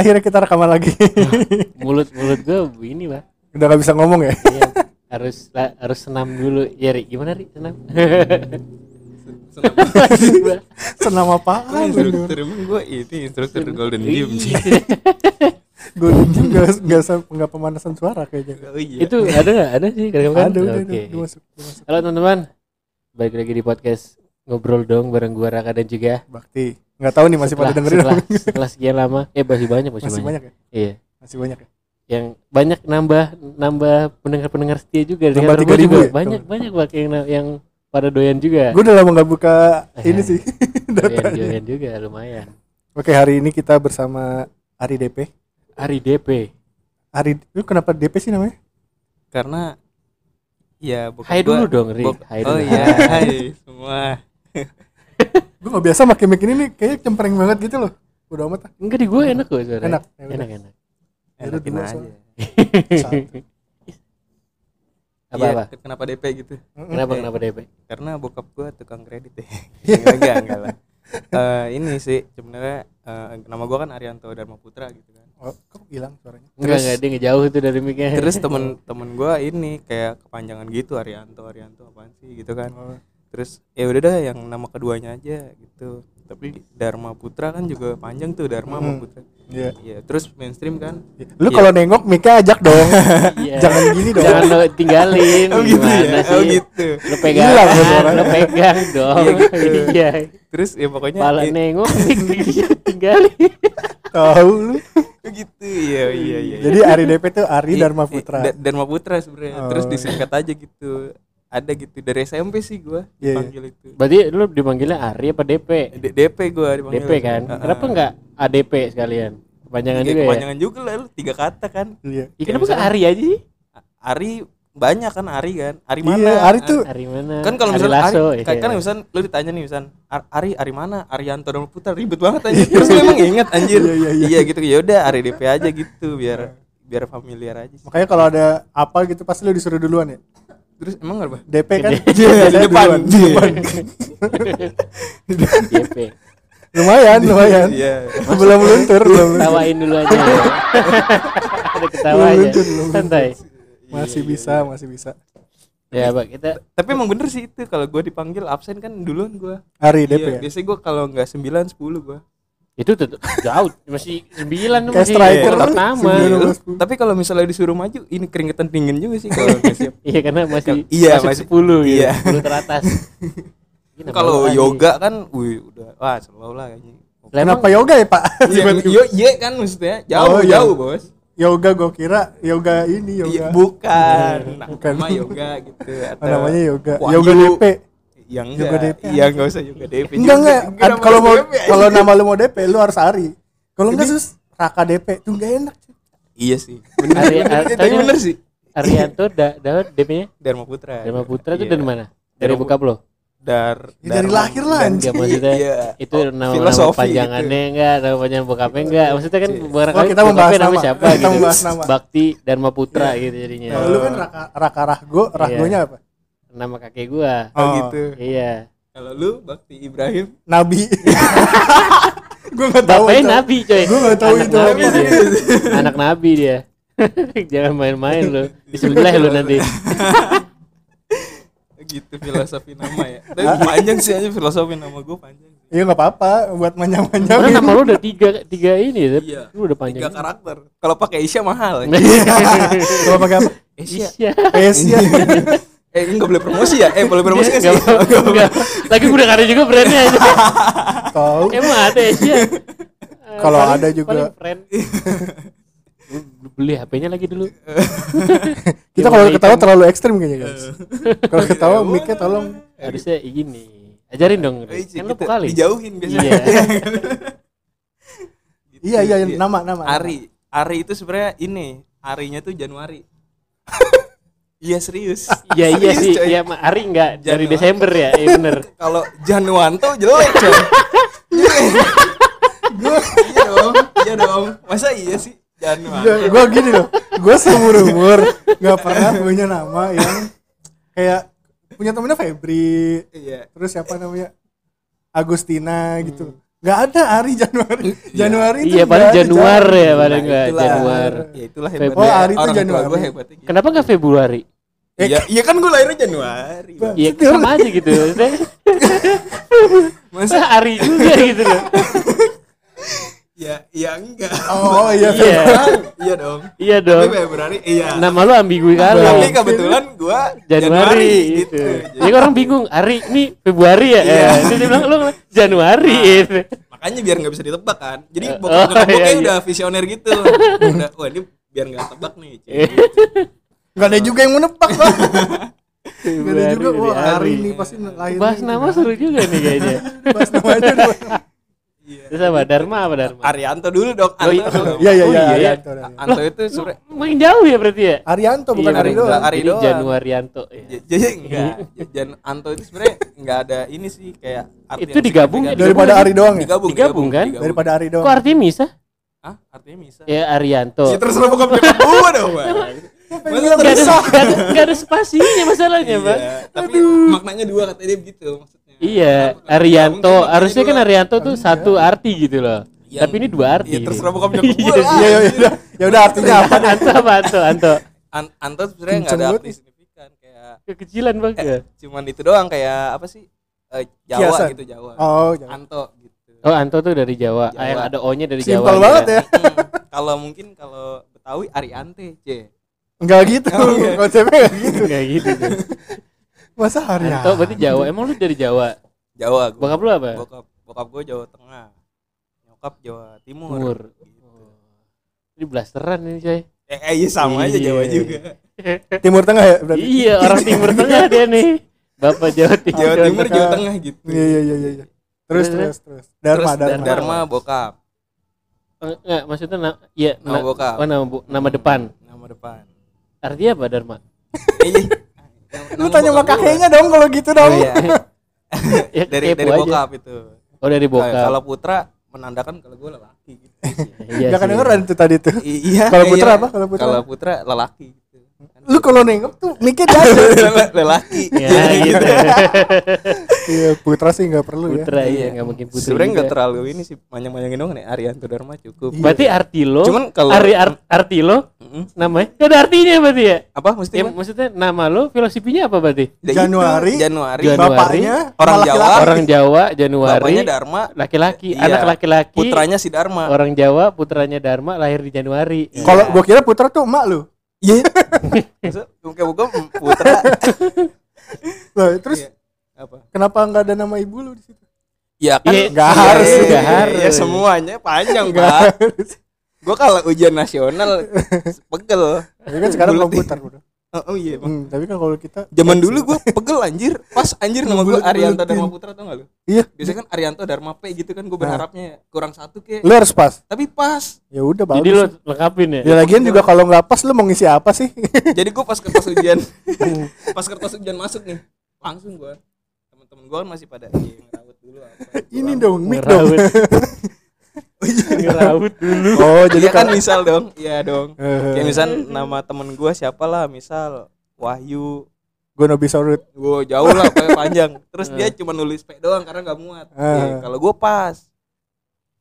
Akhirnya kita rekaman lagi. mulut mulut gue ini lah Udah gak bisa ngomong ya. Iya, harus la- harus senam dulu ya Ri gimana Ri senam Senam. Senam Gua apaan? instruktur emang gue ini instruktur Golden Gym sih. Gue juga gak, gak, gak pemanasan suara kayaknya. Oh iya. itu ada nggak ada sih kadang-kadang Ada udah, oke udah, udah masuk, masuk. halo teman-teman balik lagi di podcast ngobrol dong bareng gua Raka dan juga Bakti. Nggak tahu nih masih pada dengerin. setelah, setelah sekian lama eh masih banyak masih, Masih banyak. banyak ya? iya Masih banyak ya? yang banyak nambah nambah pendengar-pendengar setia juga Nambah gua 3.000 juga ya? banyak banyak bak yang yang pada doyan juga Gue udah lama gak buka Eh. ini sih. doyan, doyan juga lumayan Oke hari ini kita bersama Ari DP. Ari DP Ari, lu kenapa DP sih namanya? karena ya bokap Hai gua- dulu dong Ri Hai Oh dulu. iya, hai semua. Gue gak biasa pakai mic ini nih, kayaknya cempreng banget gitu loh. Udah amat ah. enggak di gua enak kok suara Enak, ya udah. enak enak Ya Enakin dua aja. apa Iya, apa Kenapa DP gitu? kenapa kenapa DP Karena bokap gua tukang kredit ya. enggak, enggak, enggak lah. Eh, ini sih sebenarnya eh, nama gua kan Arianto Dharma Putra gitu kan. Oh, kok hilang suaranya? enggak Terus- enggak dia ngejauh tuh dari mic Terus temen-temen gua ini kayak kepanjangan gitu Arianto Arianto apaan sih gitu kan. Oh, Terus ya udah dah yang nama keduanya aja gitu. Tapi Dharma Putra kan juga panjang tuh Dharma sama Hmm. Putra. Iya. Iya, terus mainstream kan. Lu Iya. kalau nengok mic ajak dong. Iya. Jangan gini dong. jangan lo tinggalin Oh gitu gimana ya. sih Oh gitu. lo pegang Hilang ya lo pegang dong Iya, gitu. iya Terus ya pokoknya pala eh, nengok tinggalin Tahu lu. gitu. Iya, iya, iya. Jadi Ari DP tuh Ari Iya, Dharma iya, Putra. Dharma Putra sebenarnya. Terus Oh. disingkat aja gitu. Ada gitu dari SMP sih gua Iya, iya. dipanggil itu. berarti lu dipanggilnya Ari apa DP D- DP gua dipanggil. DP kan Heeh. kenapa enggak ADP sekalian kepanjangan Iya, juga ya kepanjangan juga lah lu tiga kata kan. Iya. Ih, kenapa enggak Ari aja sih Ari banyak kan Ari kan. Ari Iya, mana? Ari tuh Ari mana kan kalau Ari misalnya Ari, Lasso, kan, iya. kan misalnya lu ditanya nih misalnya "Ar- Ari Ari mana Arianto dan Putra ribet banget anjir terus lu emang inget anjir Iya, iya, iya. iya gitu ya udah Ari DP aja gitu biar biar familiar aja sih. makanya kalau ada apa gitu pasti lu disuruh duluan ya. Terus emang apa DP kan Di saya depan. duluan, di depan. DP lumayan, lumayan. iya belum luntur, belum luntur. tawain dulu aja ya. ada ketawa aja santai Masih bisa, masih bisa. ya pak kita tapi emang bener sih itu kalau gue dipanggil absen kan duluan gue Ari DP iya, ya. biasanya gue kalau nggak 9 10 gue itu tetep jauh masih sembilan tuh masih striker. Iya, sepuluh. tapi kalau misalnya disuruh maju ini keringetan dingin juga sih kalau nggak siap iya karena masih Iya, masih- sepuluh gitu iya. sepuluh teratas kalau yoga kan wih udah wah selalu lah kayaknya Lah, Kenapa yoga ya, Pak? Iya, yo, iya kan maksudnya jauh Oh, iya. jauh bos. yoga gue kira yoga ini Iya, yoga. bukan. Nah, Bukan. Nama yoga gitu atau Oh, namanya yoga. Wahyu. Yoga DP. Yang Yoga enggak. DP. Iya enggak usah yoga DP. Enggak juga. enggak. Kalau mau kalau nama lu mau DP lu harus Ari. Kalau enggak sus Raka DP tuh enggak enak. cuy. Iya sih. Ari, Tapi bener sih. Arianto da, da DP-nya Dharma Putra. Dharma Putra itu Iya. dari mana dari bokap lo Dar, Ya, dari lahir lah. Enggak maksudnya Iya. itu nama, nama panjangannya enggak nama panjangan bokapnya enggak maksudnya kan barangkali Oh, kita membahas namanya nama. siapa Kita gitu membahas nama. Bakti Dharma Putra gitu jadinya Kalau lu kan Raka Raka Rahgo, Rahgonya apa? Nama kakek gua Oh, Oh. gitu. iya Kalau lu Bakti Ibrahim Nabi. gue nggak tahu. bapaknya itu. nabi coy Gua nggak tahu anak itu nabi dia anak nabi dia jangan main-main lu disembelih lu nanti gitu filosofi nama ya. Tapi panjang sih aja filosofi nama gue panjang. Iya nggak apa-apa buat karena manjang-manjangin. nama lu udah tiga tiga ini ya Iya. lu udah panjang Tiga karakter. Kalau pakai Isya mahal. Kalau pakai apa? Isya. Iya. Eh enggak boleh promosi ya? Eh boleh promosi nggak sih? Enggak, enggak. Lagi udah ada juga brandnya aja. Tahu. Emang ada Asia. Kalau ada juga. Beli HP-nya lagi dulu. Kita kalau ketawa terlalu ekstrim kayaknya guys. Kalau ketawa mic-nya tolong. harusnya gini. Ajarin dong. Eh, Kan lu gitu. kali. Dijauhin biasanya. Iya. Gitu. Iya iya nama nama. Ari. Ari itu sebenarnya ini. Arinya tuh Januari. Iya serius. Iya iya Serius, sih. coy. Iya Ma- Ari enggak dari Januari. Desember ya. Iya bener. Kalau Januanto jelek coy. Jelek. iya dong. Iya dong. Masa iya sih? Januanto. gue gini loh gue seumur umur nggak pernah punya nama yang kayak punya temennya Febri Iya. terus siapa namanya Agustina gitu Nggak ada Ari Januari. Januari itu Iya, paling ada, Januar Jan. ya, paling Nah, enggak itulah. Januar. Ya itulah Februari. hebatnya. Oh, Ari itu Januari. hebatnya gitu. Kenapa enggak Februari? Iya, iya kan gue lahirnya Januari. Iya, sama aja gitu. Maksudnya, Masa Ari juga gitu loh. Ya, iya enggak. Oh iya. Iya. iya dong. Iya Tapi dong. Februari iya. Nama lu ambigu Tapi kali. kebetulan gua Januari, gitu. gitu. Jadi orang bingung, Ari ini Februari ya? Iya. Eh, Terus dia bilang lu Januari gitu. Makanya biar nggak bisa ditebak kan. Jadi Eh, bokap oh, iya, iya. udah visioner gitu. udah, wah ini biar nggak tebak nih. Cie. Nggak ada juga yang menebak lah. Nggak ada juga. Februari, Wah Ari Ari. ini pasti lahir. Bahas nama seru juga nih kayaknya. Bahas namanya dulu. Iya. Terus apa? Dharma apa Dharma? Arianto dulu dong. Oh, iya. Anto. Iya iya Oh, iya. iya, ya. Arianto. Anto itu sebenernya Makin jauh ya berarti ya? Arianto bukan Iya, Ari bener. doang. Ari Ini doang. Januarianto. ya. Jadi enggak. Jan Anto itu sebenarnya enggak ada ini sih kayak arti Itu digabung ya? Daripada Ari doang ya. digabung, Digabung, kan? Daripada Ari doang. Kok artinya Misa? Hah? Artinya bisa. Ya Arianto. Ya terserah bokap nyokap gua dong, Bang. Masa Gak ada, gak ada, gak ada spasinya masalahnya, Pak. Iya, tapi maknanya dua kata dia begitu maksudnya. Iya, Kenapa- Arianto. Harusnya kan? Arianto tuh satu arti gitu loh. Iya. Tapi ini dua arti. Iya, nih. terserah bokap nyokap Iya. Iya iya iya. Ya udah artinya apa? Anto apa Anto? Anto. An- Anto sebenarnya enggak ada arti banget. signifikan kayak Kekecilan bang ya. cuman itu doang kayak apa sih? Eh, Jawa Kiasan. gitu Jawa. Oh, jangan. Anto gitu. Oh Anto tuh dari Jawa. Jawa. yang ada O-nya dari Jawa. Simpel banget ya. Hmm, kalau mungkin kalau Betawi Ariante, C. Enggak gitu. Iya. Konsepnya enggak gitu. Kayak gitu. Masa Arianto? Anto berarti Jawa. Emang lu dari Jawa? Jawa gua. Bokap lu apa? Bokap bokap gua Jawa Tengah. Nyokap Jawa Timur. Timur. Gitu. Ini blasteran ini coy. Eh, eh, iya sama aja Iya. Jawa juga. Timur Tengah ya berarti. iya orang Timur Tengah dia nih. Bapak Jawa Timur. Jawa Timur, Tengah. Jawa Tengah gitu. Iya iya iya iya. Terus Terus, terus. Dharma Terus Dharma. Dharma bokap. Eh, Enggak, maksudnya na iya Nama na- bokap. Oh, nama bu- nama depan. Nama depan. Artinya apa Dharma? Iya. Lu tanya sama kakeknya dong kalau gitu dong. Oh, iya. Ya, dari kepo dari aja. bokap itu. Oh dari Nah, bokap. Kalau putra menandakan kalau gue lelaki gitu. Iya Enggak sih. kedengeran tuh tadi tuh. I- iya. Kalau iya. putra apa? Kalau putra? Kalau putra lelaki gitu. Lu kalau nengok tuh mikir ada. lelaki. Ya gitu. Iya, putra sih enggak perlu ya. Putra iya nggak mungkin putri. Sebenarnya nggak terlalu ini sih panjang-panjangin dong nih Arianto Dharma cukup. Iya. Berarti arti lo, Cuman kalau- Ari ar- arti lo Mm-mm. namanya gak ada artinya berarti ya? Apa mesti Ya, maksudnya nama lo filosofinya apa berarti? Ya Januari. Januari. Januari. Bapaknya Orang sama Jawa. laki-laki. Orang Jawa Januari, Bapaknya Dharma, laki-laki, Iya. anak laki-laki, putranya si Dharma. orang Jawa, putranya Dharma lahir di Januari. Kalau gua kira putra tuh emak lu. Iya. Maksud, bukan putra. Loh, terus Iya. Apa? kenapa enggak ada nama ibu lu di situ? Ya kan Iya, nggak iya, harus, iya, nggak iya, harus. iya, semuanya panjang, Enggak. Pak. Gua kalau ujian nasional pegel. Tapi kan sekarang Bulet komputer udah. Oh, oh iya, Bang. Hmm, tapi kan kalau kita Zaman dulu gua pegel anjir. Pas anjir nama gua Bulet-buletin. Arianto Dharma Putra tau gak lu? Iya. Biasanya kan Arianto Dharma P gitu kan gua berharapnya kurang satu ke. lu harus pas. Tapi pas. Ya udah bagus. Jadi lo lengkapin ya? Ya lagian juga kalau nggak pas lu mau ngisi apa sih? Jadi gua pas kertas ujian pas kertas ujian masuk nih, langsung gua teman-teman gua kan masih pada "Iya, ngerawat dulu apa. Ini dong, mic dong. Ngerawut. Ngerawut dulu. Oh, Jadi jadi kan kan misal dong, iya dong. Kayak misal nama temen gua siapa lah, misal Wahyu, gue no bisa urut. gua jauh lah panjang. Terus dia cuma nulis P doang karena nggak muat. Eh. Iya, kalau gua pas.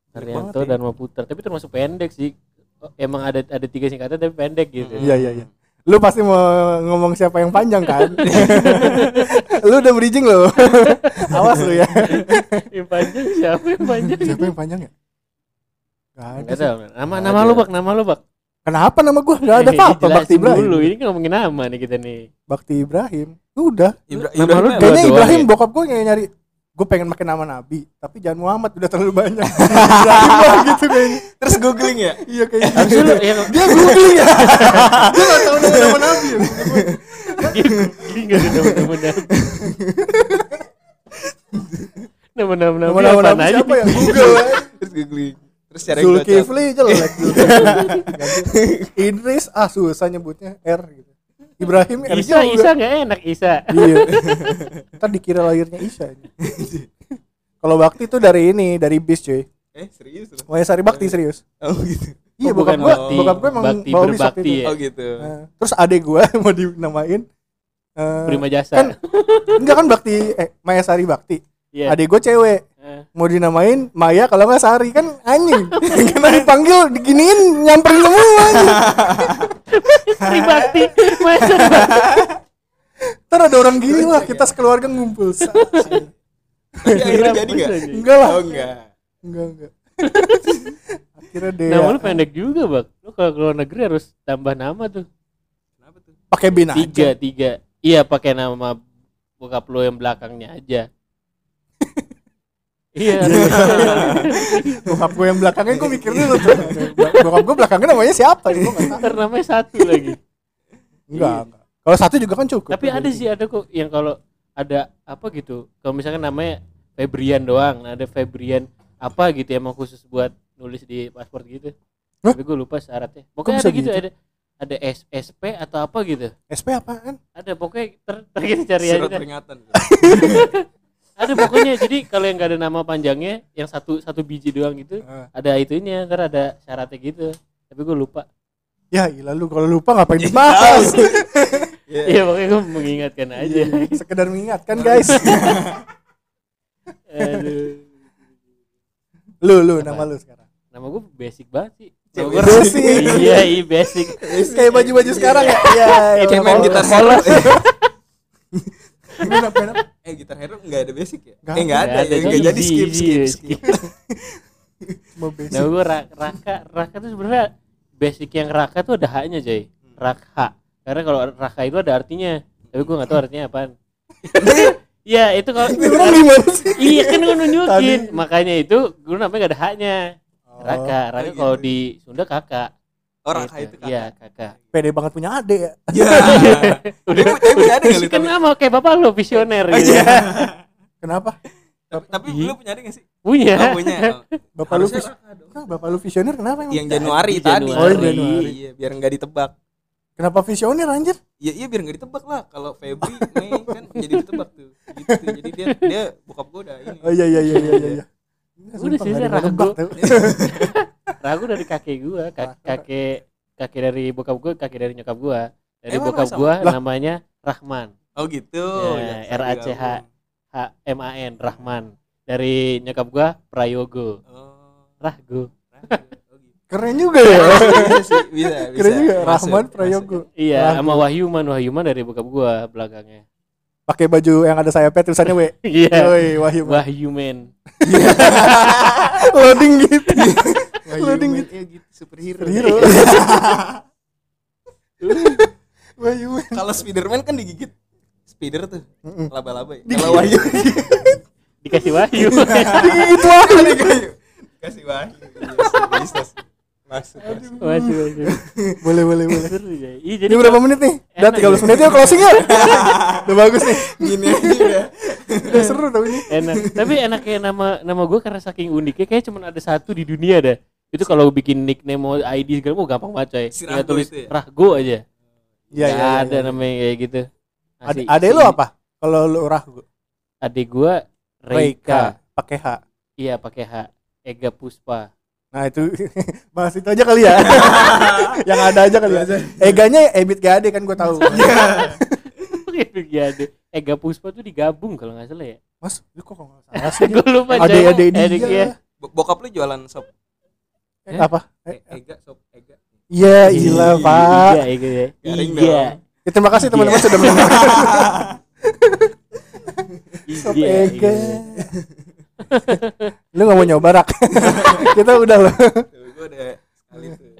Arianto ya. Dharma Putra, tapi termasuk pendek sih. Oh, Emang ada ada tiga singkatan tapi pendek gitu. Iya iya iya. Lu pasti mau ngomong siapa yang panjang kan? lu udah bridging lo. Awas lu ya. yang panjang siapa yang panjang? Siapa yang panjang ya? Gak ada. Sih. tahu. Nama Nggak nama ada. lu bak, nama lu bak. Kenapa nama gua? Gak ada apa-apa. Dijelasin Bakti Ibrahim. Dulu. Ini ngomongin nama nih kita nih. Bakti Ibrahim. Udah. Ibra- Nama Ibrahim lu Kayaknya Ibrahim ya? bokap gue yang nyari. Gue pengen pakai nama Nabi, tapi jangan Muhammad udah terlalu banyak. Ibrahim gitu kayaknya. Terus googling ya? Iya kayaknya. Harusnya lu yang Dia googling ya. Dia gak tahu nama nama Nabi. ya. dia googling ada nama-nama nabi. Nama nama Nabi aja? siapa ya? Google. ya. Terus googling. Terus cari. Zulkifli jelek. Idris ah susah nyebutnya R gitu. Ibrahim R Isa, juga. Isa nggak enak Isa. Iya. Ntar dikira lahirnya Isa. Kalau Bakti itu dari ini, dari bis cuy. Eh, serius lu? Waya Sari Bakti serius. Oh gitu. Iya, Oh, bokap bukan gua, bakti, bokap gua emang bakti bawa bis waktu itu. ya. Oh gitu. Nah, terus adek gua mau dinamain eh, Prima jasa. kan enggak kan Bakti eh Maya Sari Bakti. Iya. Adik gue cewek. Eh, Mau dinamain Maya kalau nggak Sari kan anjing. Karena dipanggil diginiin nyamperin semua. anjing. Tribakti, masa Ntar ada orang gini lah kita sekeluarga ngumpul. Tapi akhirnya jadi nggak Enggak lah. oh enggak Enggak enggak. Akhirnya dia Nama lu pendek juga bang. Lu kalau keluar negeri harus tambah nama tuh. kenapa tuh pakai bin aja. Tiga, tiga. Iya pakai nama bokap lu yang belakangnya aja. Iya. Bokap gue yang belakangnya gue mikir dulu tuh. Bokap gue belakangnya namanya siapa? Gue nggak tahu. Ntar namanya satu lagi. Enggak, enggak. Kalau satu juga kan cukup. Tapi ada sih ada kok yang kalau ada apa gitu. Kalau misalkan namanya Febrian doang, nah ada Febrian apa gitu emang khusus buat nulis di paspor gitu. Hah? Tapi gue lupa syaratnya. Pokoknya bisa ada gitu, gitu? ada ada S- SP atau apa gitu. SP apaan? Ada pokoknya ter, ter kita cari aja. surat peringatan Ada pokoknya jadi kalau yang gak ada nama panjangnya yang satu satu biji doang gitu Eh. ada itunya ntar ada syaratnya gitu. Tapi gue lupa. Ya ilah lu kalau lupa ngapain dibahas? Iya. Iya pokoknya gue mengingatkan aja. Sekedar mengingatkan guys. Aduh. lu lu nama lu sekarang. Nama gue basic banget sih. Cewek basic. iya, iya basic. Kayak baju-baju sekarang ya. Iya. iya, kayak main iya. gitar Polos. Main apa, main apa? eh gitar hero nggak ada basic ya Nggak eh nggak ada. ada Nggak ya ada. nggak jadi skip skip skip basic. Nah gue ra Raka Raka tuh sebenarnya basic yang Raka tuh ada haknya coy Raka Karena kalau Raka itu ada artinya Tapi gue gak tahu artinya apaan Iya itu kalau? Iya kan gue nunjukin. Makanya itu gue namanya gak ada haknya Raka Raka oh kalau gitu. di Sunda kakak orang Gitu. itu Iya kakak Pede banget punya adik ya. ya Udah tapi punya Kan tapi sama kayak bapak lo visioner Oh, gitu iya. Kenapa? tapi tapi Iya. lu punya ada nggak sih Punya oh punya. Bapak lu vis-. Nah, Bapak lu visioner kenapa emang? yang Januari Di tadi. Oh, Januari. iya biar nggak ditebak Kenapa visioner anjir? Iya iya biar nggak ditebak lah. Kalau Febri Mei kan jadi ditebak tuh. Gitu. Jadi dia dia bokap gua udah ini. Oh iya iya iya iya iya. Udah sih, yang ragu. Ragu dari kakek gue kak- Kakek Kakek dari bokap gue Kakek dari nyokap gue Dari Emang bokap gue Lah. namanya Rahman Oh gitu. Ya, Ya, RACH. digabung. H M A N Rahman dari nyokap gua Prayogo Oh. Rahgo ragu. Oh, gitu. Keren juga ya. Bisa sih, bisa, bisa. Keren juga Rahman. Prayogo. iya sama Wahyuman Wahyuman dari bokap gua belakangnya Pakai baju yang ada sayapnya tulisannya W. iya Woi, Wahyu. Wahyuman Loading gitu. Loading gitu. iya gitu superhero. Hero. Wahyu. Kalau Spiderman kan digigit spider tuh, laba-laba ya. Kalau Wahyu dikasih Wahyu Gitu aja. kasih Wahyu. Iya sih, Masuk. masuk. Waduh, waduh. Boleh boleh boleh. Seru ya. Iya, Ini jadi berapa kalau- menit nih? Udah Enak 13 menit ya closing ya. Udah bagus nih. Gini aja udah. Udah seru tau ini. enak tapi enaknya nama nama gue karena saking uniknya kayak cuma ada satu di dunia dah itu kalau bikin nickname mau ID segala mau gampang banget coy Si Rahgo tulis itu ya? Rahgo aja Iya Nggak iya. ada namanya kayak gitu Ada ada lu apa? Kalau lu Rahgu. adik gua Reika Reika pakai H. iya pakai H Ega Puspa Nah itu bahas itu aja kali ya. yang ada aja kali ya. Eganya Ebit Gade kan gue tahu. Iya ada Ega Puspa tuh digabung kalau nggak salah ya Mas, lu kok nggak salah sih? gue lupa Ada coy. ada Adik dia. Bo- Bokap lu jualan sop Eh, Apa? eh, Eh, Ega, sop Ega. Iya, iya Pak. Iya, Ega ya. Iya. Ya, terima kasih teman-teman sudah mendengar. Sop Iya, Ega. Lu nggak mau nyoba rak? Kita udah loh. Tuh, gua udah sekali tuh.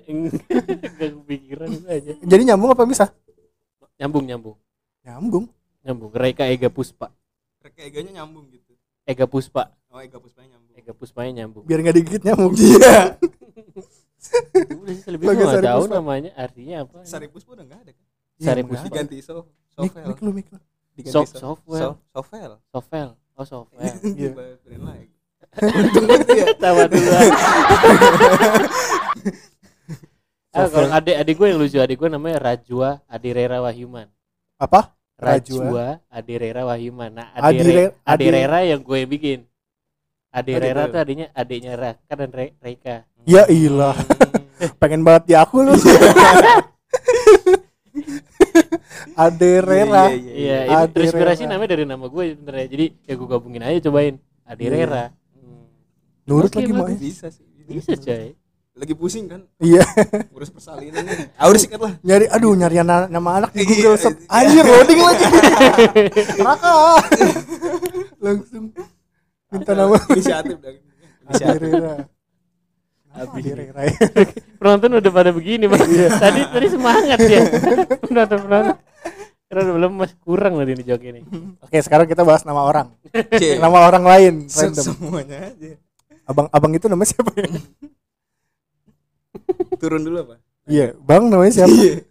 Gak kepikiran aja. Jadi nyambung apa bisa? Nyambung, nyambung. Nyambung. Nyambung. Reika Ega Puspa. Reka Eganya nyambung gitu. Ega Puspa. Oh, Ega Puspanya nyambung. Ega Puspanya nyambung. Biar nggak digigit nyambung. Iya. Udah sih lebih nggak tahu Puspa. namanya artinya apa. Sari Puspa udah enggak ada kan? Sari Iya, Puspa. Diganti so Mik, Sovel. mik lu, mik lu. Diganti Soft- so- software. so- Sovel. Sovel. Oh Sovel. Iya. Dibayarin lagi. Untung banget ya. Tawa dulu. Ah, kalau adik adik gue yang lucu adik gue namanya Rajwa Adirera Wahyuman. Apa? Rajwa Adirera Wahyuman. Nah, Adire- Adire, Adirera yang gue bikin. Adirera Adirera. tuh adiknya adiknya Raka dan Re- Reika. Ya ilah. Hmm. Pengen banget di aku lu. Aderera. Iya, iya, Iya, Adirera. itu terinspirasi namanya dari nama gue sebenarnya. Jadi ya gue gabungin aja cobain. Adirera. Hmm, Nurut lagi mau. Bisa sih. Bisa coy. Lagi pusing kan Iya, ngurus persalinan nih. Ah, udah sikat lah. nyari aduh nyari na- nama anak di Iya, Google iya. Anjir loading lagi. Raka. Langsung minta nama inisiatif dari inisiatif. Aderera. Habis. Penonton udah pada begini, Bang. tadi tadi semangat ya. penonton penonton. Karena udah belum masih kurang loh ini joki ini. Oke, sekarang kita bahas nama orang. Nama orang lain random. semuanya aja. Abang-abang itu namanya siapa ya? Turun dulu apa? Iya, Bang namanya siapa? Iya.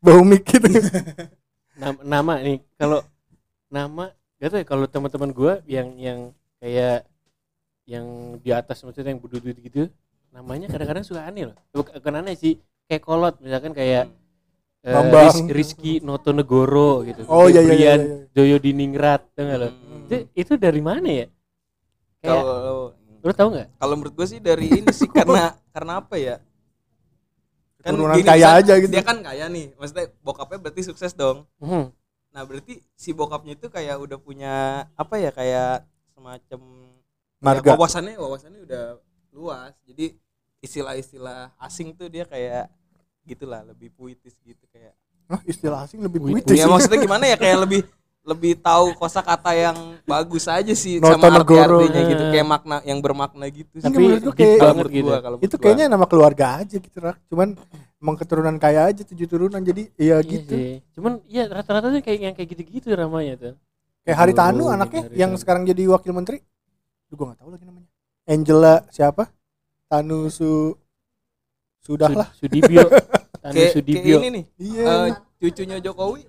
Bau mic gitu. Nama, nama nih kalau nama gak tau ya kalau teman-teman gue yang yang kayak yang di atas maksudnya yang berduduk gitu namanya kadang-kadang suka aneh loh bukan aneh sih kayak kolot misalkan kayak eh, Bambang. Ris- Rizky Notonegoro gitu Oh, iya, iya, iya, Febrian iya. Joyo Diningrat tau gak lo Hmm. itu, itu dari mana ya kayak Kalau lo tau nggak kalau menurut gue sih dari ini sih karena karena apa ya? Keturunan gini, kaya aja gitu. Dia kan kaya nih. Maksudnya bokapnya berarti sukses dong. Hmm. Nah, berarti si bokapnya itu kayak udah punya apa ya kayak semacam ya, Marga. wawasannya wawasannya udah luas. Jadi istilah-istilah asing tuh dia kayak gitulah lebih puitis gitu kayak. Hah, istilah asing lebih puitis. Ya maksudnya gimana ya kayak lebih lebih tahu kosakata yang bagus aja sih Noto sama Negoro. arti-artinya gitu kayak makna yang bermakna gitu sih. Tapi menurut deep kayak- Kalau gitu gua, kalau itu gua. kayaknya nama keluarga aja gitu Rak. Cuman emang keturunan kaya aja tujuh turunan jadi iya Iya gitu. sih. cuman ya rata-rata tuh kayak yang kayak gitu-gitu namanya tuh Kayak Haritanu Oh, anaknya yang sekarang jadi wakil menteri. Duh, gua gak tahu lagi namanya. Angela siapa? Tanu Su sudah lah. Sud- Sudibyo Tanu kayak Sudibyo ini nih Iya. eh, cucunya Jokowi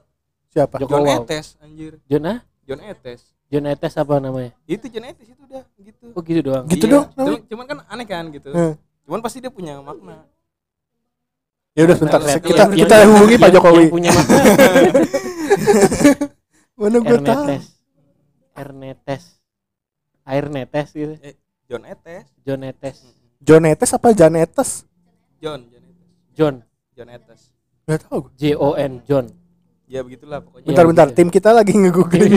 siapa? Jok- John. Etes anjir John ah John Etes John Etes apa namanya itu John Etes itu udah gitu oh gitu doang Gitu Iya, dong, cuman, cuman kan aneh kan gitu Eh. cuman pasti dia punya makna Ya udah sebentar. Nah, kita yang- kita yang- hubungi Pak yang- Jokowi. yang punya makna Mana gua tahu. Ernetes Ernetes Airnetes gitu John Etes John Etes Jonetes apa Janetes? John John Etes John John Etes Gak tahu. gua. J O N John ya begitulah pokoknya Bentar bentar, gitu. tim kita lagi nge-googling.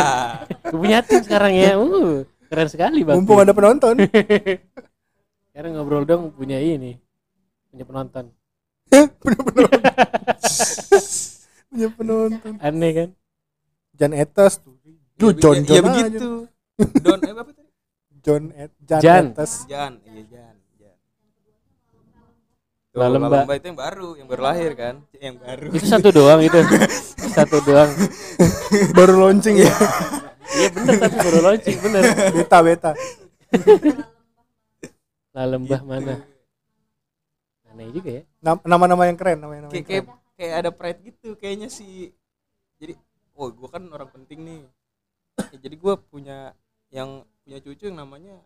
Gue punya tim sekarang ya uh, keren sekali bang Mumpung ada penonton. sekarang ngobrol dong punya ini punya penonton punya penonton. punya penonton. aneh kan Jan Etes tuh. Duh, Ya, John ya, John ya aja. begitu Don eh apa tadi John Et Jan, Jan. Etes. Jan iya Jan Jan Tuh, Lalemba. Lalemba itu yang baru yang baru lahir kan yang baru itu satu doang itu satu doang Baru launching ya. iya bener tapi baru launching bener beta beta. lah lembah mana aneh juga ya Nam- Nama-nama yang keren, nama-nama kayak yang kayak keren. kayak ada pride gitu kayaknya sih jadi oh gue kan orang penting nih Ya, jadi gue punya yang punya cucu yang namanya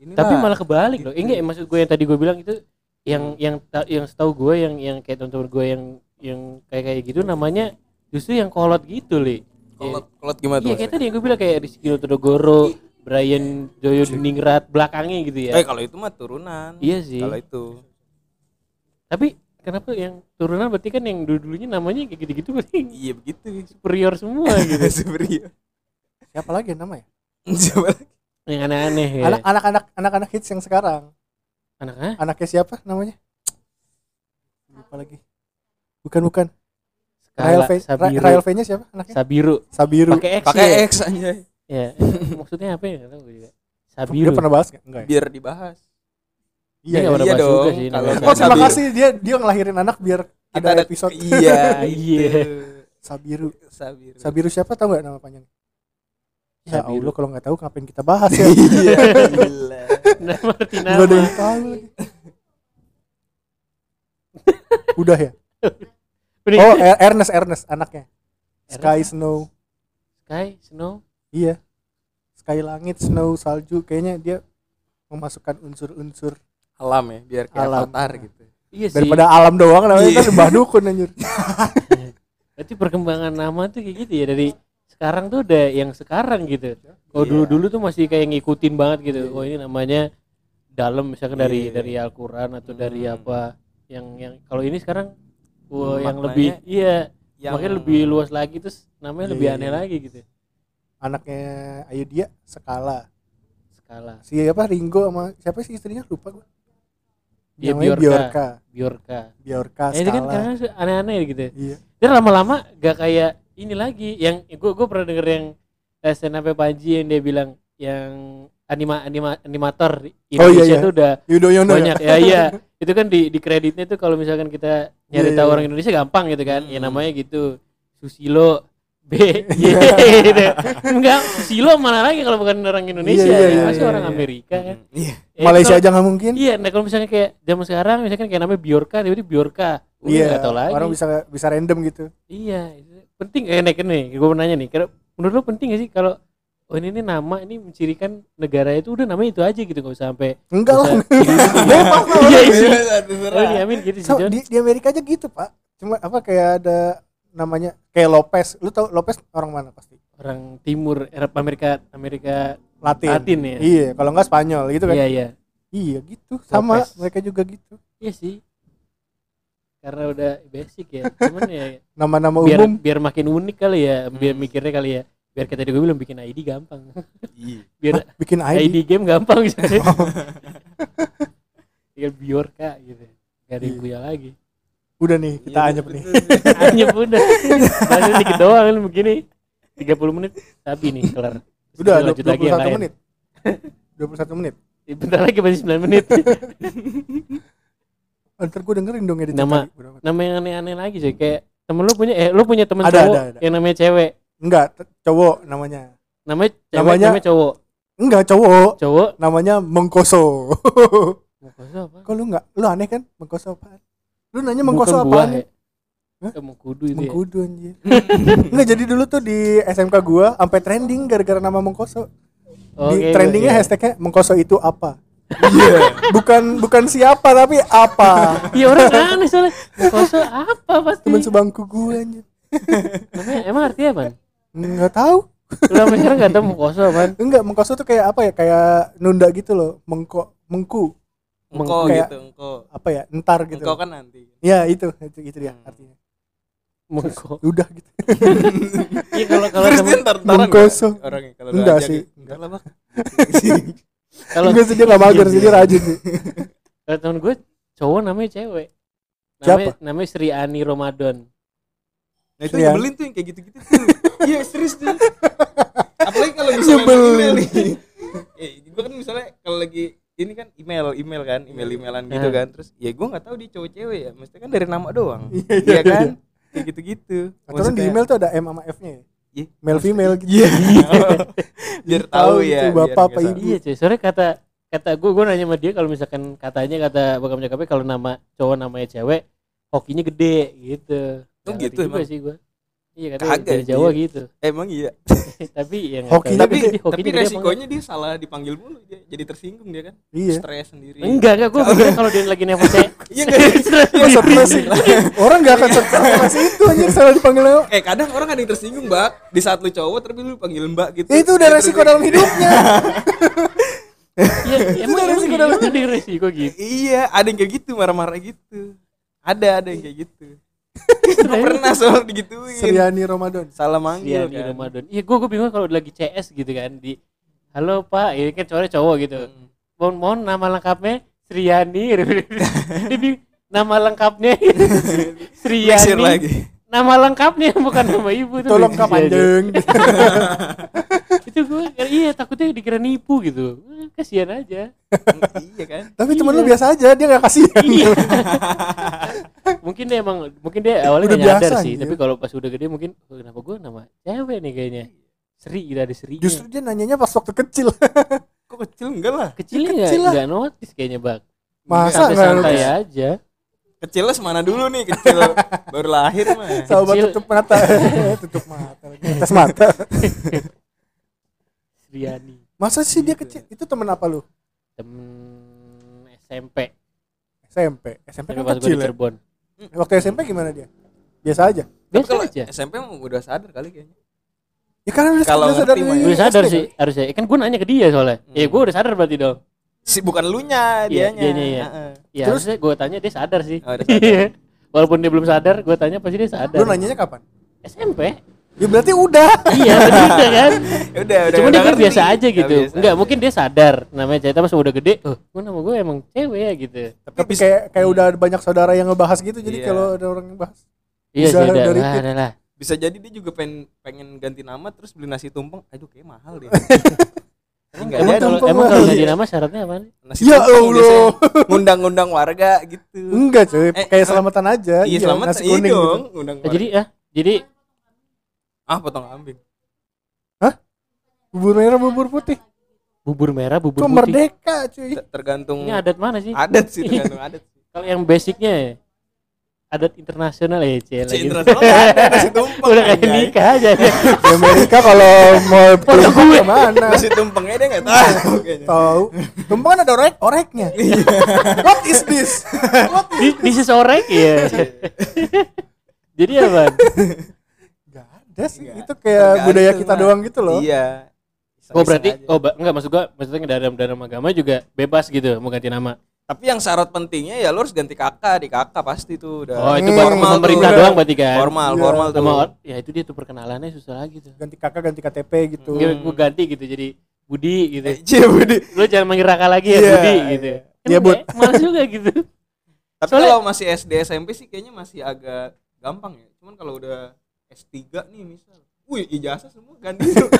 ini tapi malah kebalik loh. Gitu. enggak maksud gue yang tadi gue bilang itu yang yang ta- yang setahu gue yang yang kayak teman-teman gue yang yang kayak kayak gitu namanya justru yang kolot gitu li. Kolot kolot gimana iya tuh kayak tadi yang gue bilang kayak Rizky Todogoro Brian Joyo Diningrat belakangnya gitu ya. Eh kalau itu mah turunan. Iya sih. Kalau itu. Tapi kenapa yang turunan? Berarti kan yang dulu dulunya namanya kayak gitu-gitu berarti iya begitu. Superior semua gitu. Superior. Siapa lagi yang nama ya? Siapa lagi? Yang aneh-aneh ya Anak anak anak anak anak hits yang sekarang. anak ah Anaknya siapa namanya? Lupa lagi. Bukan bukan. Rael V. Rael V-nya siapa anaknya? Sabiru Sabiru. pakai X pakai ya? X aja ya maksudnya apa ya nggak tahu gue juga Dia Sabiru pernah bahas nggak? Enggak ya? biar dibahas Iya, pernah iya bahas juga dong, sih, kalau Oh terima kasih dia dia ngelahirin anak biar kita ada episode iya Iya. gitu. Sabiru. Sabiru Sabiru siapa tahu nggak nama panjangnya? Ya Sabiru. Allah kalau nggak tahu ngapain kita bahas ya? iya gila nama Nggak ada yang tahu. Udah ya? Oh, Er- Ernest Ernest anaknya. Sky Ernest? Snow. Sky Snow Iya. Sky langit, snow, salju. Kayaknya dia memasukkan unsur-unsur alam ya biar kayak Alam. avatar gitu iya sih daripada alam doang namanya Iya. kan mbah dukun anjir. berarti perkembangan nama tuh kayak gitu ya dari sekarang tuh udah yang sekarang gitu kalau Iya. dulu dulu tuh masih kayak ngikutin banget gitu oh ini namanya dalam misalkan dari Iya. dari Al-Quran atau dari Hmm. apa yang yang kalau ini sekarang wah yang Maknanya- lebih iya yang makanya lebih luas lagi terus namanya Iya, lebih iya, aneh iya. lagi gitu Anaknya Ayu dia skala. skala Si apa Ringo sama siapa sih istrinya lupa gua. Iya, Namanya Bjorka. Bjorka. Biorka Bjorka Eh, ini kan karena aneh-aneh gitu Iya. dan lama-lama gak kayak ini lagi yang gue gue pernah denger yang eh, stand up Panji yang dia bilang yang anima anima animator Oh, iya, Indonesia iya. tuh udah Yudhoyono banyak ya iya itu kan di di kreditnya tuh kalau misalkan kita nyari Iya, tahu iya. orang Indonesia gampang gitu kan ya Hmm. namanya gitu Susilo B Y gitu. enggak Susilo mana lagi kalau bukan orang Indonesia Iya, iya, ya iya, masih iya, orang iya. Amerika kan Iya. Eh, Malaysia kalau- aja nggak mungkin. iya nah kalau misalnya kayak zaman sekarang misalkan kayak namanya Bjorka tiba-tiba Bjorka Udah Iya. tahu lagi Orang bisa bisa random gitu. iya penting eh nek nih gue mau nanya nih kira menurut lo penting gak sih kalau oh ini, ini nama ini mencirikan negara itu udah namanya itu aja gitu nggak usah sampai Enggak lah. Bebas lah. iya sih terserah. oh iya amin gitu sih So, di, di Amerika aja gitu pak. Cuma apa kayak ada namanya kayak Lopez. Lu tau Lopez orang mana pasti? Orang timur Eropa Amerika Amerika Latin, Latin ya? iya kalau nggak Spanyol gitu kan. Iya iya. Iya gitu. Sama Lopez. mereka juga gitu. Iya sih karena udah basic ya. Cuman ya nama-nama biar umum. biar makin unik kali ya. Biar Hmm. mikirnya kali ya. Biar kita tadi gue bilang bikin ID gampang. Iya. biar bikin ID. ID, game gampang gitu Oh. tinggal Bjorka gitu. Gak ada yang Iya. punya lagi. Udah nih kita Iya, anyep nih. Hanya udah. Masih dikit doang kan begini. 30 menit tapi nih kelar. Terus udah kita lanjut lagi yang 21 menit 21 menit. Bentar lagi masih 9 menit Oh, ntar gue dengerin dong edit Nama- tadi. Nama yang aneh-aneh lagi sih kayak temen lu punya eh lu punya temen Ada, cowok ada, ada. yang namanya cewek. Enggak cowok namanya. Namanya cewek Namanya- namanya cowok. Enggak cowok. Cowok? Namanya Mengkoso. Mau koso apa? Kok lu enggak? Lu aneh kan? Mengkoso apaan lu nanya Mengkoso apaan? Ya Hah? Eh, mengkudu itu ya Mengkudu anjir. Enggak jadi dulu tuh di SMK gua sampai trending gara-gara nama Mengkoso. Oh, di kayak trendingnya iya. hashtagnya Mengkoso itu apa? Iya. bukan bukan siapa tapi apa? Iya orang aneh soalnya Mengkoso apa pasti Temen sebangku gua anjir. Namanya, Emang artinya apa? Enggak tahu. Lu sampai sekarang gak tau Mengkoso apa Enggak, Mengkoso tuh kayak apa ya? Kayak nunda gitu loh. Mengko mengku engkau Kayak- gitu engkau apa ya? Entar gitu. engkau kan nanti Ya, itu itu itu dia Hmm. artinya. Mengko Udah gitu. Iya kalau kalau terus ntar ntaran Mengkoso. nggak orangnya kalau Enggak sih. gitu? enggak lah bang kalau sih dia enggak mager sih dia rajin sih. kalau temen gue cowok namanya cewek namanya, Siapa? namanya Sri Ani Ramadan nah itu Iya. nyebelin tuh yang kayak gitu-gitu tuh iya serius tuh apalagi kalau misalnya Nyebelin. email nih eh gue kan misalnya kalau lagi ini kan email email kan email emailan gitu Nah. kan terus ya gue nggak tahu dia cowok cewek ya mesti kan dari nama doang Iya, iya, iya kan iya. kayak gitu-gitu Aturan di email tuh ada M sama F-nya ya. Iya. Male female gitu. Iya. biar tahu ya. itu bapak apa ibu. iya cuy soalnya kata kata gue gue nanya sama dia kalau misalkan katanya kata bokap nyokapnya kalau nama cowok namanya cewek hokinya gede gitu Oh, gitu emang? sih gue iya katanya Kagak, dari Jawa anjir. gitu. Emang iya. tapi yang Hokinya tapi tapi tapi resikonya dia salah dipanggil mulu dia jadi tersinggung dia kan. Iya. Stres sendiri. enggak enggak gue pikir kalau dia lagi nelfon saya Iya enggak. Iya, stres sih. Orang gak akan stres itu anjir salah dipanggil lo. Eh kadang orang ada yang tersinggung, Mbak. Di saat lu cowok tapi lu panggil Mbak gitu. Itu udah Ya, resiko dalam hidupnya. iya emang resiko iya, dalam ada resiko gitu Iya, ada yang kayak gitu, marah-marah gitu. Ada, ada yang kayak gitu. Gue pernah soal digituin. Sriani Ramadan. Salah Iya manggil di kan. Ramadan. Iya gue gue bingung kalau lagi CS gitu kan di Halo Pak, ini kan cowok cowok gitu. Hmm. Mohon mohon nama lengkapnya Sriani. Nama lengkapnya Sriani. lagi. Nama lengkapnya bukan nama ibu tuh. Tolong kak aja. panjang. Itu gue iya takutnya dikira nipu gitu. Eh, Kasihan aja. iya kan? Tapi temen lu Iya. biasa aja, dia gak kasihan. Iya. mungkin dia emang mungkin dia awalnya Udah nyadar biasa, sih, tapi kalau pas udah gede mungkin oh, kenapa gue nama cewek nih kayaknya. Sri gitu ada Sri. Justru dia nanyanya pas waktu kecil. Kecil enggak lah. kecilnya nggak kecil lah. nggak notice kayaknya bak. Masa santai nggak santai aja. Kecilnya semana dulu nih, kecil baru lahir mah. Sahabat Kecil. tutup mata. tutup mata. Tes mata. Sriani Masa sih dia kecil? Itu temen apa lu? temen SMP SMP. SMP kan pas gue kecil di ya. Cirebon Waktu SMP gimana dia? Biasa aja. Biasa aja SMP mah udah sadar kali kayaknya. Ya kan udah Kalau sadar mah ya. udah sadar SD sih harusnya Eh, kan gue nanya ke dia soalnya ya Hmm. gue udah sadar berarti dong Si bukan lu nya, Iya, dianya. dianya, iya. Heeh. ya Terus? gue tanya dia sadar sih Oh, sadar. Iya. walaupun dia belum sadar gue tanya pasti dia sadar Lu nanyanya kapan? SMP Ya berarti udah. iya bener udah kan Ya udah udah cuma dia kan biasa aja gitu biasa. enggak mungkin dia sadar namanya cerita pas udah gede oh gue nama gue emang cewek ya gitu Tapi kayak kayak udah banyak saudara yang ngebahas gitu. Jadi Iya. kalau ada orang yang bahas. iya Bisa sih udah dari lah, lah bisa jadi dia juga pengen pengen ganti nama terus beli nasi tumpeng aduh kayak mahal deh Tapi nggak emang jadi. kalau emang kalau ganti nama syaratnya apa nih nasi Ya tumpeng Allah. ngundang-ngundang warga gitu Enggak cuy, Eh, kayak selamatan aja. iya selamat nasi iya kuning dong gitu. ngundang Eh, warga. jadi ah jadi ah potong kambing Bubur merah, bubur putih. bubur merah bubur putih merdeka cuy. Ter- tergantung ini adat mana sih adat sih tergantung adat sih kalau yang basicnya ya, adat internasional ya Cel Si internasional nasi tumpeng udah kayak nikah aja Di Amerika kalau mau tumpeng ke mana? nasi tumpengnya dia nggak tahu Tahu. Tumpeng kan ada orek oreknya. What is this? What is Di- This is orek ya. Jadi apa? Gak ada sih. Itu kayak Tergantung budaya kita lah. doang gitu loh. iya Oh berarti aja. oh enggak maksud gua maksudnya dalam dalam agama juga bebas gitu mau ganti nama. Tapi yang syarat pentingnya ya lo harus ganti kakak di kakak pasti tuh udah Oh itu Hmm, baru formal pemerintah doang berarti kan. formal Iya. formal tuh Sama ya itu dia tuh perkenalannya susah lagi tuh. Ganti kakak, ganti KTP gitu. Gua, gua ganti gitu jadi Budi gitu. Eh, Cie, Budi. Lu jangan manggil Raka lagi ya Iya, Budi gitu. iya. Kan Iya, Bud. Males juga gitu. Tapi Soalnya- kalau masih SD SMP sih kayaknya masih agak gampang ya. Cuman kalau udah S3 nih misal. Wih, ijazah semua ganti tuh.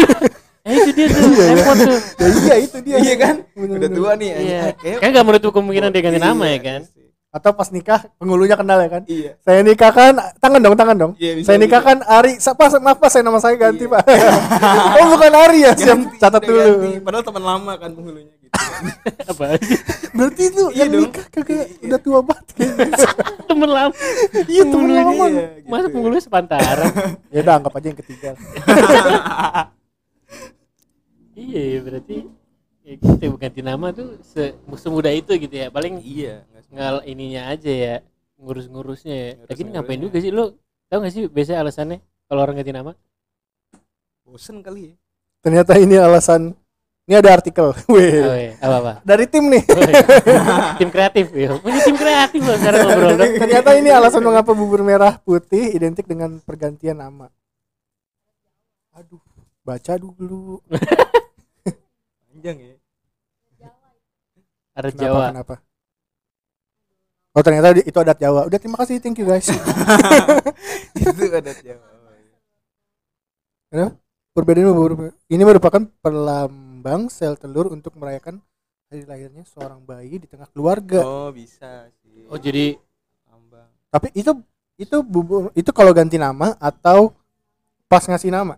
Eh itu dia tuh Iya, iya. repot tuh. Ya, iya itu dia. iya kan? Bener-bener. Udah tua nih. Iya. Kayak- Kan gak menutup kemungkinan dia ganti Iya, nama ya kan. sih. Atau pas nikah penghulunya kenal ya kan. Iya. Saya nikahkan tangan dong, tangan dong. Iya, bisa saya gitu. nikahkan Ari. Sa- Pak, maaf Pak, saya nama saya ganti, Iya. Pak. oh, bukan Ari ya. Siap catat dulu. ganti. Padahal teman lama kan penghulunya gitu. kan. Apa. Berarti itu Iya yang dong. nikah kagak udah tua banget kayaknya. Temen lama. Iya, temen lama. Iya, gitu. Masa penghulunya sepantaran. Ya udah anggap aja yang ketiga. iya ya berarti ya gitu ganti nama tuh se semudah itu gitu ya paling Iya, ngal ininya aja ya ngurus-ngurusnya ya lagi ini ngapain juga sih lu tau gak sih biasanya alasannya kalau orang ganti nama bosen kali ya. Ternyata ini alasan ini ada artikel. Wih. oh, iya. apa apa Dari tim nih. Oh, iya. tim kreatif ya punya tim kreatif loh sekarang ngobrol Ternyata ini alasan mengapa bubur merah putih identik dengan pergantian nama. Aduh, baca dulu. Panjang ya. ada Kenapa Jawa kenapa? Oh ternyata itu adat Jawa. Udah terima kasih, thank you guys. Itu adat Jawa. Iya. Perbedaan bubur ini merupakan perlambang sel telur untuk merayakan hari lahirnya seorang bayi di tengah keluarga. Oh, bisa sih. oh jadi Lambang. Tapi itu itu bubur itu kalau ganti nama atau pas ngasih nama?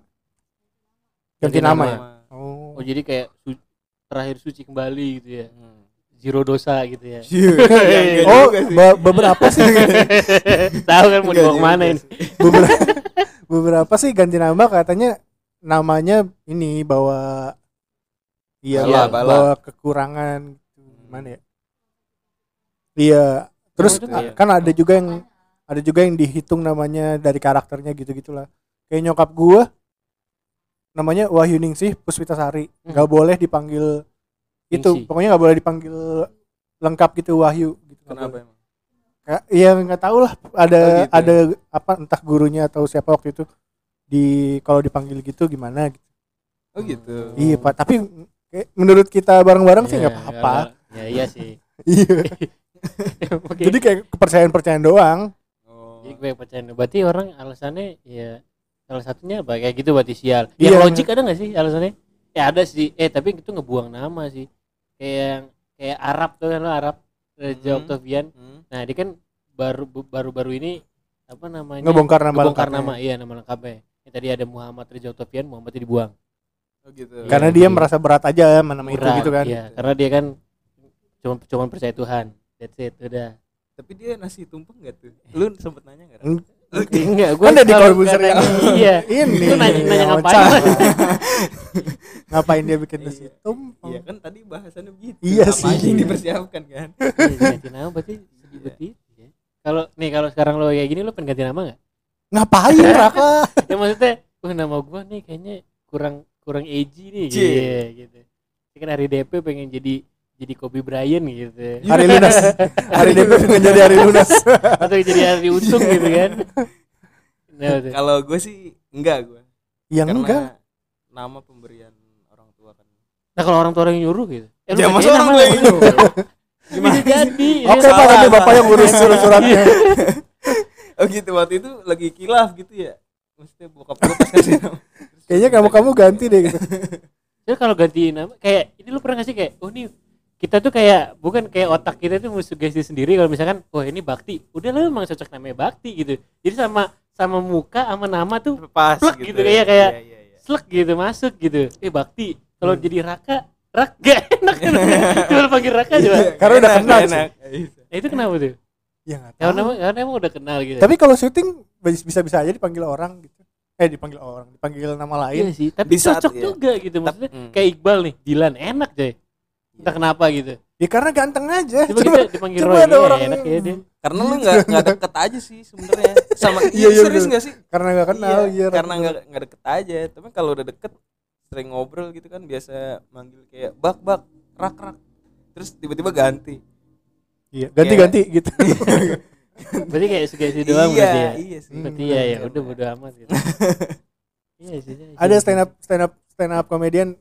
Ganti, Ganti nama, nama. ya. Oh. oh jadi kayak su- terakhir suci kembali gitu ya Hmm. zero dosa gitu ya Iya, oh, juga sih. be- beberapa sih tahu kan mau dibawa ke mana ini beberapa beberapa sih ganti nama katanya namanya ini bawa iya bala. bawa kekurangan gitu. gimana ya iya terus itu a- kayak- kan ada juga yang ada juga yang dihitung namanya dari karakternya gitu gitulah kayak nyokap gua namanya Wahyu Ningsih Puspitasari Hmm. nggak boleh dipanggil itu Ningsih. pokoknya nggak boleh dipanggil lengkap gitu Wahyu gitu Kenapa emang? Kayak- Iya nggak tahu lah ada Oh, gitu. ada apa entah gurunya atau siapa waktu itu di kalau dipanggil gitu gimana gitu. Oh gitu. Iya pak tapi menurut kita bareng-bareng sih nggak Ya, apa-apa. ya iya sih Iya. Oke. Jadi kayak kepercayaan-percayaan doang. Oh. Jadi gue percaya berarti orang alasannya ya salah satunya apa kayak gitu berarti sial. Yang Iya. logik ada nggak sih alasannya? Ya ada sih. Eh tapi itu ngebuang nama sih. Kayak yang kayak Arab tuh kan lo Arab Raja Mhm. Octavian. Hmm. Nah dia kan baru baru-baru ini apa namanya? Ngebongkar nama Ngebongkar lengkapnya. nama iya nama lengkapnya. Ya, tadi ada Muhammad Raja Octavian, Muhammadnya dibuang. Oh gitu. Karena dia merasa berat aja nama itu gitu kan. Iya, karena dia kan cuma cuma percaya Tuhan. That's it, udah. Tapi dia nasi tumpeng gak tuh? Lu sempet nanya gak? Eng- Enggak, gue Kan Deddy Corbuzier yang Iya. ini Itu nanya, nanya yang ngapain? Ngapain dia bikin nasi Iya. tumpeng? Iya kan tadi bahasannya begitu. Iya Apa sih. yang dipersiapkan kan? Iya, ganti nama berarti sedih begitu ya. Kalau nih kalau sekarang lo kayak gini lo pengen ganti nama nggak? Ngapain Raka? Ya maksudnya, wah nama gua nih kayaknya kurang kurang edgy nih, Cie. Iya, gitu. Ini kan hari DP pengen jadi jadi Kobe Bryant gitu Hari lunas. Hari DP pengen jadi hari lunas. atau jadi hari untung gitu kan nah. Kalau gue sih enggak gue. Yang Karena enggak. nama pemberian orang tua kan. nah kalau orang tua orang yang nyuruh gitu eh, Ya, masa orang tua yang nyuruh? bisa jadi Oke. Pak, nanti Bapak yang ngurus surat-suratnya. Oh gitu waktu itu lagi kilaf gitu ya. Maksudnya bokap gue pas kasih nama. Kayaknya kamu kamu ganti deh gitu. Jadi kalau ganti nama kayak ini lu pernah gak sih kayak oh ini kita tuh kayak bukan kayak otak kita tuh sugesti sendiri kalau misalkan oh ini bakti udah lah emang cocok namanya bakti gitu jadi sama sama muka sama nama tuh Pas Plek gitu, kayak- kayak- Iya, iya, iya. slek gitu masuk gitu eh bakti kalau Hmm. jadi raka rak gak enak cuma lu panggil raka coba Karena udah kenal sih. enak. nah, itu kenapa tuh Ya enggak karena tahu. emang, karena emang udah kenal gitu Tapi kalau syuting bisa-bisa aja dipanggil orang gitu. Eh dipanggil orang, dipanggil nama iya lain. sih tapi Di saat- cocok iya. juga gitu maksudnya Hmm. kayak Iqbal nih Dilan enak coy entah kenapa gitu Ya karena ganteng aja. coba kita dipanggil coba Roy ada iya, orang enak ya dia Karena lu nggak nggak deket aja sih sebenarnya sama Iya, iya, iya, serius nggak sih? karena nggak kenal Iya, iya, karena nggak nggak deket aja. Tapi kalau udah deket sering ngobrol gitu kan biasa manggil kayak bak bak rak rak. Terus tiba-tiba ganti. iya ganti-ganti gitu. berarti kayak sugesti doang iya, berarti ya? iya sih. berarti ya ya udah bodo amat gitu. Iya sih iya, ada iya. stand up stand up stand up komedian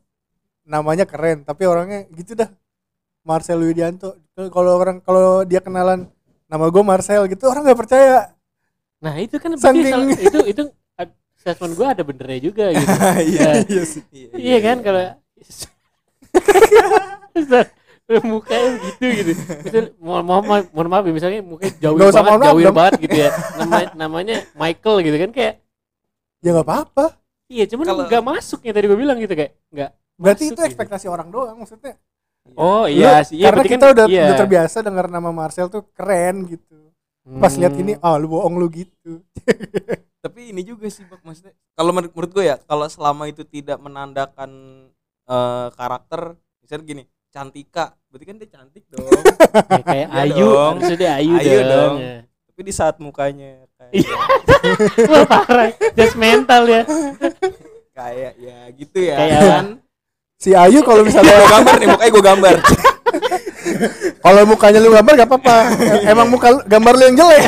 namanya keren tapi orangnya gitu dah. Marcel Widianto. Kalau orang kalau dia kenalan nama gue Marcel gitu orang nggak percaya. Nah itu kan berarti Saking- salah- itu itu statement gua ada benernya juga gitu. Iya, Nah, iya sih. Iya, iya kan kalau mukanya gitu gitu. Misal, mohon mohon maaf, mohon maaf ya, misalnya mukanya jauh banget maaf, jauh banget gitu ya. Nama, namanya Michael gitu kan kayak ya nggak apa-apa. Iya cuman Kalau- nggak masuk ya tadi gue bilang gitu kayak nggak berarti Masuk itu gitu. ekspektasi orang doang maksudnya. Oh Lu- iya sih. Iya, karena kita kan- udah, iya. udah terbiasa dengar nama Marcel tuh keren gitu. Pas lihat Hmm. ini ah lu bohong lu gitu. Tapi ini juga sih Bak maksudnya kalau menurut, menurut gue ya kalau selama itu tidak menandakan eh, karakter misalnya gini cantika. Berarti kan dia cantik dong. Ya, kayak Iya Ayu dong. dia Ayu, Ayu dong, dong. Ya. tapi di saat mukanya kayak Iya. Wah parah, just mental ya. kayak ya gitu ya. Kayak kan? si Ayu kalau misalnya gue gambar nih mukanya gue gambar. Kalau mukanya lu gambar gak apa-apa. Emang muka lu- gambar lu yang jelek.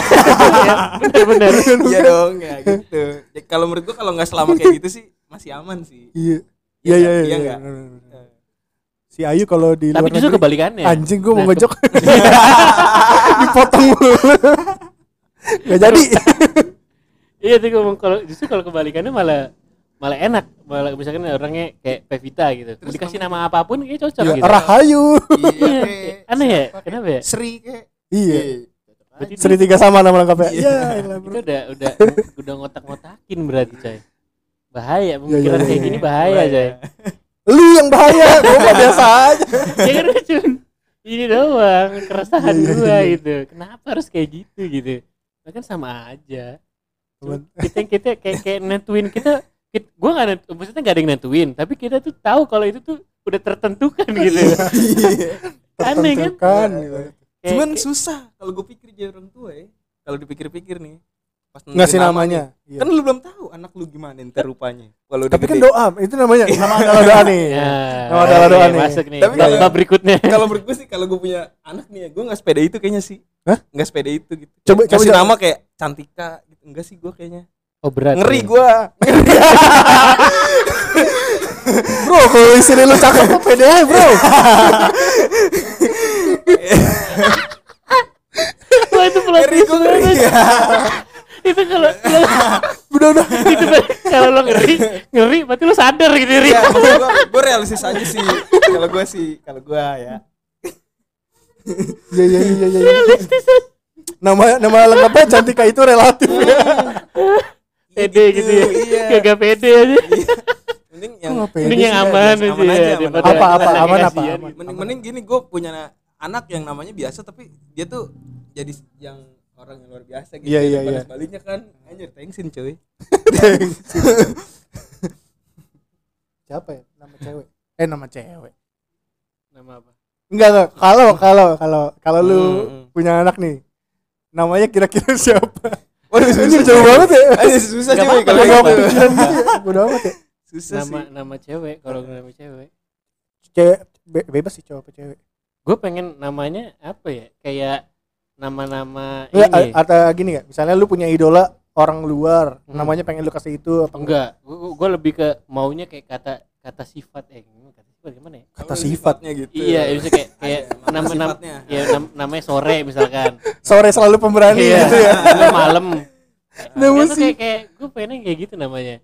Bener-bener. iya dong ya gitu. Ya, kalau menurut gue kalau nggak selama kayak gitu sih masih aman sih. Iya. Iya iya iya nggak? iya, Iya nggak? iya. Si Ayu kalau di Tapi luar justru negeri kebalikannya. anjing gua mau Nah, ngejok dipotong mulu nggak jadi Iya tuh ngomong kalau justru kalau kebalikannya malah malah enak. Malah misalkan orangnya kayak Pevita gitu. Terus dikasih nama apa pun kayak cocok ya, gitu. Rahayu iya Iya, kayak aneh ya? siapa, Kenapa kayak ya? Sri kayak iya Berarti Seri tiga sama nama lengkapnya Iya. iya itu bro. udah udah udah ngotak-ngotakin berarti coy. Bahaya pemikiran iya, kayak iya. gini bahaya coy. lu yang bahaya mah biasa aja ya kan cuma ini doang keresahan Iya, iya, iya. gitu. Kenapa harus kayak gitu gitu? Nah, kan sama aja. Cuma kita kita kayak kayak nentuin kita, kita gue nggak maksudnya nggak ada yang nentuin tapi kita tuh tahu kalau itu tuh udah tertentukan gitu Aneh kan? Gitu. Cuman kayak- susah kalau gue pikir jadi orang tua ya kalau dipikir-pikir nih pas ngasih namanya. iya. kan lu belum tahu anak lu gimana ntar rupanya. Kalau tapi kan doa itu namanya. Nama adalah doa nih. Ya, Nama adalah doa oke, nih. masuk nih. Tapi bab kalau- berikutnya. kalau menurut gue sih kalau gue punya anak nih ya gue nggak sepeda itu kayaknya sih. Hah? nggak sepeda itu gitu. Coba- coba- nama kayak cantika gitu. Enggak sih gue kayaknya. Oh berat ngeri ya. gue bro kalau istri lu cakep kok pede aja bro? Wah, itu plot ngeri gue ngeri. itu kalau udah udah. itu kalau lo ngeri ngeri berarti lo sadar gitu Ri. ya maksud gue gue realistis aja sih. Kalau gue sih kalau gue ya. Iya iya iya iya iya. nama nama lengkapnya cantika itu relatif ya. Pede gitu ya. iya. Gak pede aja. Mending yang mending yang ya, aman aja ya. Apa, apa, aman, apa, gitu. mending mending gini gue punya anak yang namanya biasa tapi dia tuh jadi yang orang yang luar biasa gitu Iya, iya, Daripada iya. sebaliknya kan anjir thanksin cuy. Siapa ya? Nama cewek? Eh nama cewek. Nama apa? Enggak enggak. Kalau kalau kalau kalau lu Hmm, hmm. punya anak nih namanya kira-kira siapa? Waduh ini jauh banget ya. Anjir susah cuy kalau Gak gak gitu. kepikiran gitu ya. Amat ya. Susah nama sih. nama cewek kalau nama cewek. Cewek be- bebas sih cowok apa cewek. Gue pengen namanya apa ya? Kayak nama-nama Nggak, ini. a- atau gini ya misalnya lu punya idola orang luar Hmm. namanya pengen lu kasih itu apa enggak? Gue lebih ke maunya kayak kata kata sifat eh gimana kata sifat gimana ya? Kata sifat. Sifatnya gitu. Iya bisa kayak kayak Ada nama nama ya nam- namanya sore misalkan. Sore selalu pemberani iya gitu ya? malam. Itu sih. kayak kayak gue pengen kayak gitu namanya.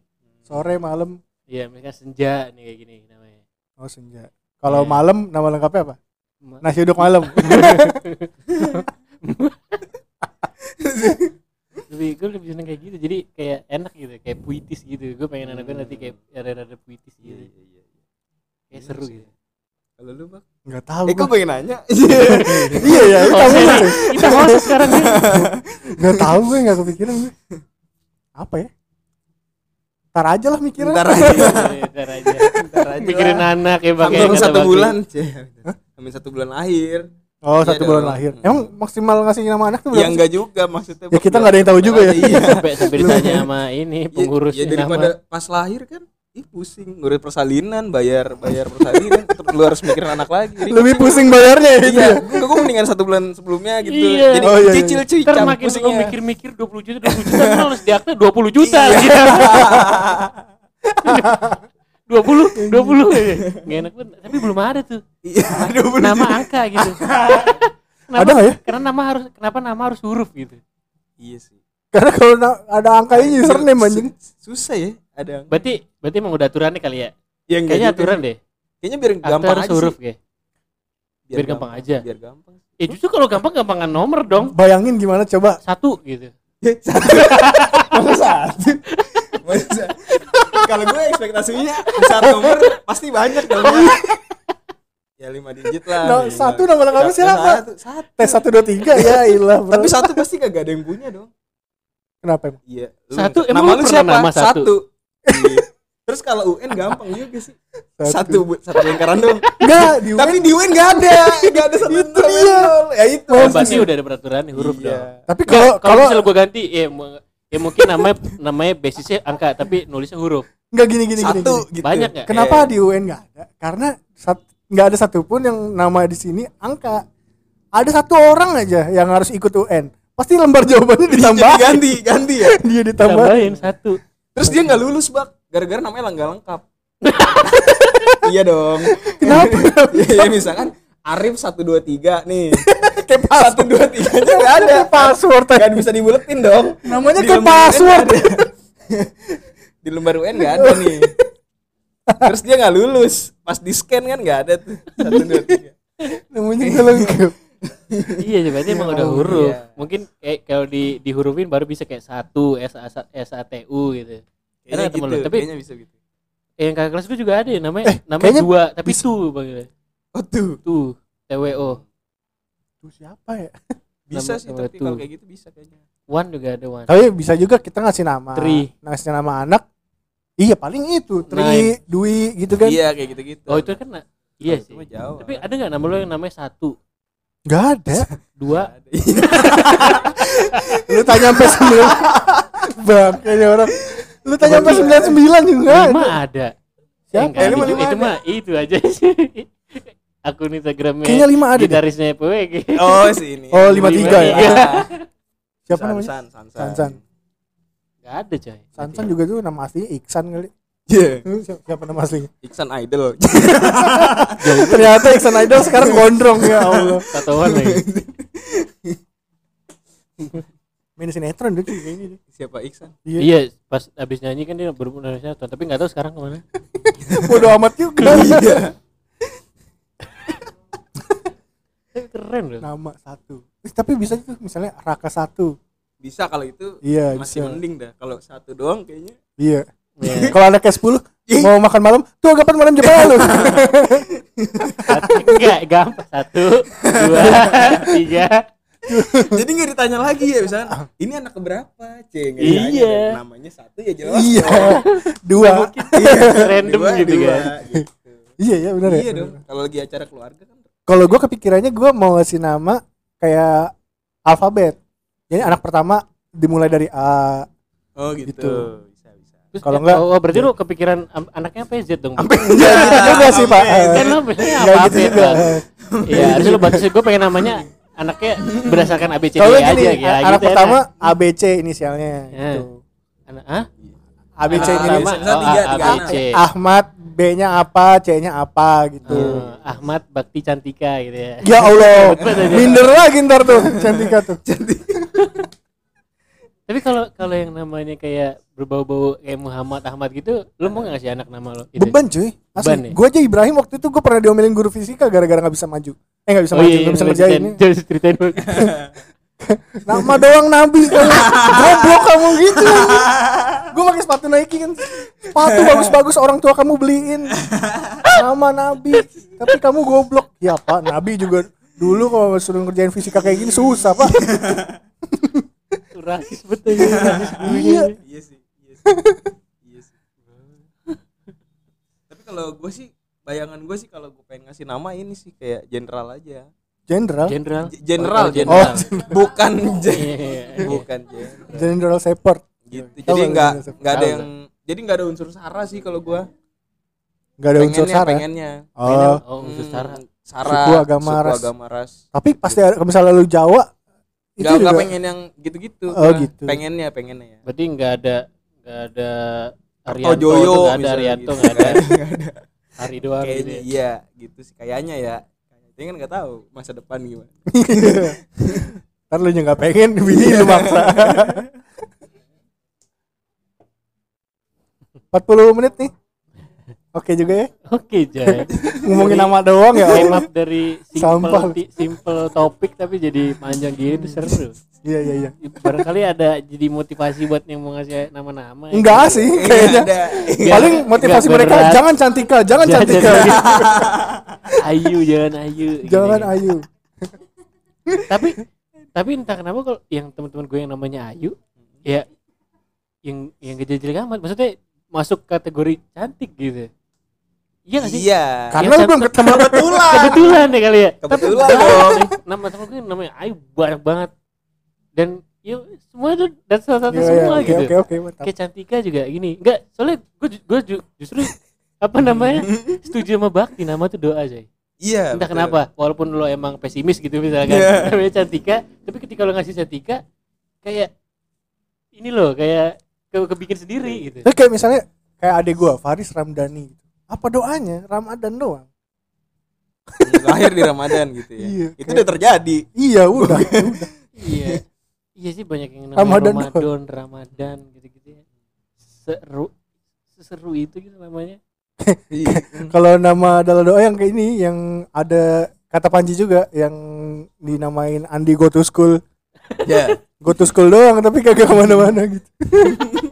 Sore malam. Iya misalkan senja nih kayak gini namanya. Oh senja. Kalau Iya. malam nama lengkapnya apa? Ma- nasi uduk malam lebih gue lebih seneng kayak gitu. Jadi kayak enak gitu kayak puitis gitu. Gue pengen anak gue nanti kayak rada-rada puitis Iya, gitu. iya, iya, iya. kayak seru sih. gitu. kalau lu bang nggak tahu eh kok gua. pengen nanya? Iya ya saya- sih. kita host sekarang nih nggak tahu gue nggak kepikiran gue apa ya? Ntar aja lah mikirnya ntar aja. Ntar aja. ntar aja mikirin anak ya bang Hamin satu bulan Hamin satu bulan lahir oh Iya satu bulan lahir. Emang maksimal ngasih nama anak tuh ya berapa enggak juga maksudnya Ya, kita nggak ada yang tahu juga ya. iya. Sampai sampai ditanya sama ini Ya- pengurus ya, daripada pas lahir kan ih pusing. Ngurus persalinan bayar bayar persalinan terus lu harus mikirin anak lagi. Jadi lebih pusing bayarnya ya gitu iya ya? gue mendingan satu bulan sebelumnya gitu. Iya. jadi Oh, iya, iya. cicil cuy cam makin lu pusingnya mikir-mikir 20 juta 20 juta harus di akta 20 juta Iya. gitu. 20 20 Nggak enak banget tapi belum ada tuh. Iya nama juga. angka gitu. Kenapa, Ada nggak ya? karena nama harus kenapa nama harus huruf gitu? Iya sih. Karena kalau na- ada angkanya username anjing. Su- susah ya ada berarti berarti emang udah aturannya kali ya? Ya enggak kayaknya aturan deh. Kayaknya biar akta gampang harus aja huruf sih. kayak biar gampang aja. biar gampang ya justru kalau gampang gampangan nomor dong. Bayangin gimana coba. Satu gitu. Satu. Masa satu? Masa kalau gue ekspektasinya besar nomor pasti banyak dong. Ya lima digit lah Nah, Lima. satu nama lengkapnya siapa? satu, satu. tes satu dua tiga. Ya ilah bro. tapi satu pasti kagak ada yang punya dong. Kenapa emang? Iya Satu, emang nama lu siapa? nama satu? Iya. terus kalau UN gampang juga sih. Satu. Bu- satu lingkaran dong. Enggak di tapi di UN nggak ada. Nggak ada satu Itu dia. ya itu. Oh, berarti udah ada peraturan nih huruf Iya. dong. Tapi kalau kalau misalnya gue ganti ya, ya mungkin namanya namanya basisnya angka tapi nulisnya huruf enggak gini gini gini, satu. gini. gitu. Banyak nggak? kenapa Eh, di UN nggak ada? Karena sat- nggak ada satupun yang nama di sini angka. Ada satu orang aja yang harus ikut UN pasti lembar jawabannya jadi ditambah ganti ganti ya? Dia ditambah tambahin satu. Terus dia nggak lulus bak. Gara-gara namanya nggak lengkap. Iya dong. Kenapa? Ya, misalkan Arif satu dua tiga nih. Kayak satu dua tiga nya nggak ada. password. Nggak bisa dibuletin dong. Namanya kayak password. Di lembar UN nggak ada nih. Terus dia nggak lulus. Pas di scan kan nggak ada tuh. Satu dua tiga. Namanya nggak lengkap. Iya berarti emang Ya udah huruf. iya. mungkin kayak kalau di dihurufin baru bisa kayak satu S A S A T U gitu. Kayaknya Enak temen gitu lu, tapi- kayaknya bisa gitu. Eh, yang kakak kelas gue juga ada ya namanya Eh, namanya dua tapi bisa- tuh panggilnya. Oh tuh tuh T W O. Tuh siapa ya? Bisa Nama- sih tapi kalau kayak gitu bisa kayaknya one juga ada one. Tapi bisa juga kita ngasih nama Tri. ngasih nama anak. Iya paling itu Tri. Dwi gitu kan? Iya kayak gitu gitu oh itu kan iya sih. jauh. Tapi ada nggak nama lo yang namanya satu? Nggak ada. Dua. Lu tanya sampai sembilan. Bang kayaknya orang lu tanya sampai sembilan sembilan juga lima ada. Siapa? Eh, itu, lima itu ada. mah itu aja sih. Akun Instagramnya kayaknya lima ada gitarisnya PWG oh si ini. Oh, lima tiga ya? Siapa San, namanya? San, San, Sansan nggak ada coy. Sansan juga tuh nama aslinya Iksan kali. Iya. Lu siapa, nama aslinya? Iksan Idol ternyata Iksan Idol sekarang gondrong ya Allah. Tatoan lagi. Main sinetron deh kayaknya deh. siapa Iksan? Iya. Iya pas abis nyanyi kan dia berhubungan dengan sinetron tapi nggak tahu sekarang ke mana. Bodo amat juga. Iya. Keren loh. Nama satu Eh, tapi bisa tuh misalnya Raka satu. Bisa kalau itu iya masih bisa. mending dah. Kalau satu doang kayaknya. Iya. Ya, kalau anaknya 10 mau makan malam tuh agapan malam Jepang lu. Enggak gampang. Satu dua tiga. Jadi nggak ditanya lagi ya misalnya ini anak keberapa? Ceng Iya. namanya satu ya jelas. Iya. Dong. dua. Iya, Random dua, gitu dua, kan. gitu. iya ya benar ya. Iya dong. Kalau lagi acara keluarga kan. Kalau gue kepikirannya gue mau ngasih nama kayak alfabet jadi anak pertama dimulai dari A oh gitu, Gitu. bisa bisa Terus Kalau ya, enggak- oh, berarti lu kepikiran am- anaknya PZ dong Enggak gitu juga sih pak kan lo biasanya apa gitu juga Iya, harusnya lu batasin gue pengen namanya anaknya berdasarkan Kalau aja gini, ya, gitu anak pertama ABC inisialnya Ya. gitu. Anak ah? ABC Anak ini pertama. Pertama, Misal oh, ABC. Ahmad B-nya apa, C-nya apa gitu. Eh, Ahmad Bakti Cantika gitu ya. Ya Allah, minder lagi ntar tuh Cantika tuh. Tapi kalau kalau yang namanya kayak berbau-bau kayak Muhammad Ahmad gitu, lu mau nggak sih anak nama lo? Gitu? Beban cuy, Beban asli. ya? Gue aja Ibrahim waktu itu gue pernah diomelin guru fisika gara-gara nggak bisa maju. Eh nggak bisa Oh maju, iya, nggak iya, bisa lu ngerjain. ceritain- ceritain. Nama doang Nabi kamu. Goblok kamu gitu. Gue pakai sepatu Nike kan. Sepatu bagus-bagus orang tua kamu beliin. Nama Nabi. Tapi kamu goblok. Ya Pak, Nabi juga dulu kalau suruh ngerjain fisika kayak gini susah Pak. Rasis betul ya. Iya. iya sih iya sih iya sih tapi kalau gue sih bayangan gue sih kalau gue pengen ngasih nama ini sih kayak jenderal aja Jenderal. Jenderal. J- jenderal Oh, jenderal Oh, bukan Iya, iya, iya. bukan jenderal Jenderal Shepard. gitu jadi nggak nggak jenderal nggak ada yang jadi nggak ada unsur sara sih kalau gue Gak ada unsur sara. pengennya Oh, Oh, unsur Hmm, sara. sara Suku, agama, suku, ras. agama ras tapi pasti ada, kalau misalnya lu Jawa itu nggak nggak juga pengen yang gitu-gitu Oh, gua. gitu. pengennya pengennya ya Berarti nggak ada nggak ada Arianto tuh nggak ada Arianto gitu. nggak ada Hari doang gitu ya. iya gitu sih kayaknya ya Dia kan nggak tahu masa depan gimana. Ntar lu juga gak pengen bini lu maksa. 40 menit nih Oke juga ya Oke, Jay. Ngomongin nama doang ya up dari simple ti- simple topik tapi jadi panjang gini tuh seru. Iya iya iya Barangkali ada jadi motivasi buat yang mau ngasih nama-nama. ya. Enggak sih kayaknya ada Paling motivasi nggak mereka berat. Jangan cantika Jangan Jangan- cantika jangan- Ayu jangan ayu. Jangan gini. ayu Tapi tapi entah kenapa kalau yang teman-teman gue yang namanya Ayu ya yang yang gak jelek amat maksudnya masuk kategori cantik gitu. Iya gak sih? iya Karena Ya, lu belum ketemu kebetulan Kebetulan ya kali ya. Kebetulan Tapi dong. Nama temen gue namanya Ayu banyak banget. Dan ya semua itu dan salah satu Iya, iya, semua Oke gitu. oke oke mantap Kayak Cantika juga gini. Enggak, soalnya gue gue justru apa namanya? setuju sama Bakti nama tuh doa aja. iya Entah betul. kenapa, walaupun lo emang pesimis gitu misalkan Iya. namanya Cantika, tapi ketika lo ngasih Cantika kayak ini loh kayak ke kebikin sendiri gitu. Tapi kayak misalnya Kayak adek gua Faris Ramdhani. Apa doanya Ramadan doang Hmm, lahir di Ramadan gitu ya Iya, itu kayak- udah terjadi Iya udah iya. Iya sih banyak yang namanya Ramadan Ramadan, Ramadan, gitu-gitu ya. Seru seseru itu gitu namanya. Iya. Kalau nama adalah doa yang kayak ini yang ada kata Panji juga yang dinamain Andi Go to School. ya Go to School doang tapi kagak ke mana-mana gitu.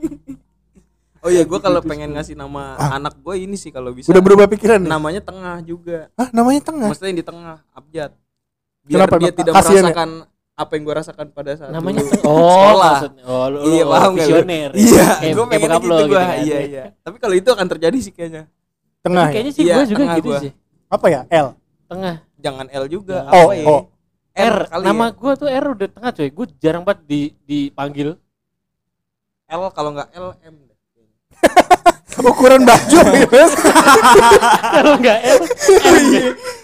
oh iya gue kalau pengen ngasih nama anak gue ini sih kalau bisa Ah. Udah berubah pikiran nih? namanya tengah juga Ah, namanya tengah. maksudnya yang di tengah abjad biar Kenapa, dia tidak Kasian ya? merasakan apa yang gue rasakan pada saat Namanya oh, sekolah maksudnya oh lu, iya lu paham visioner. ya? iya gue pengen gitu gue kan. iya iya tapi kalau itu akan terjadi sih kayaknya Tengah. Tapi ya? kayaknya sih Iya, gue juga gitu gua. sih. Apa ya? L. Tengah. jangan L juga Oh, apa ya? oh. R, kali nama ya. gue tuh R udah tengah coy. Gue jarang banget di dipanggil. L kalau nggak L M Ukuran baju gitu. Kalau enggak R,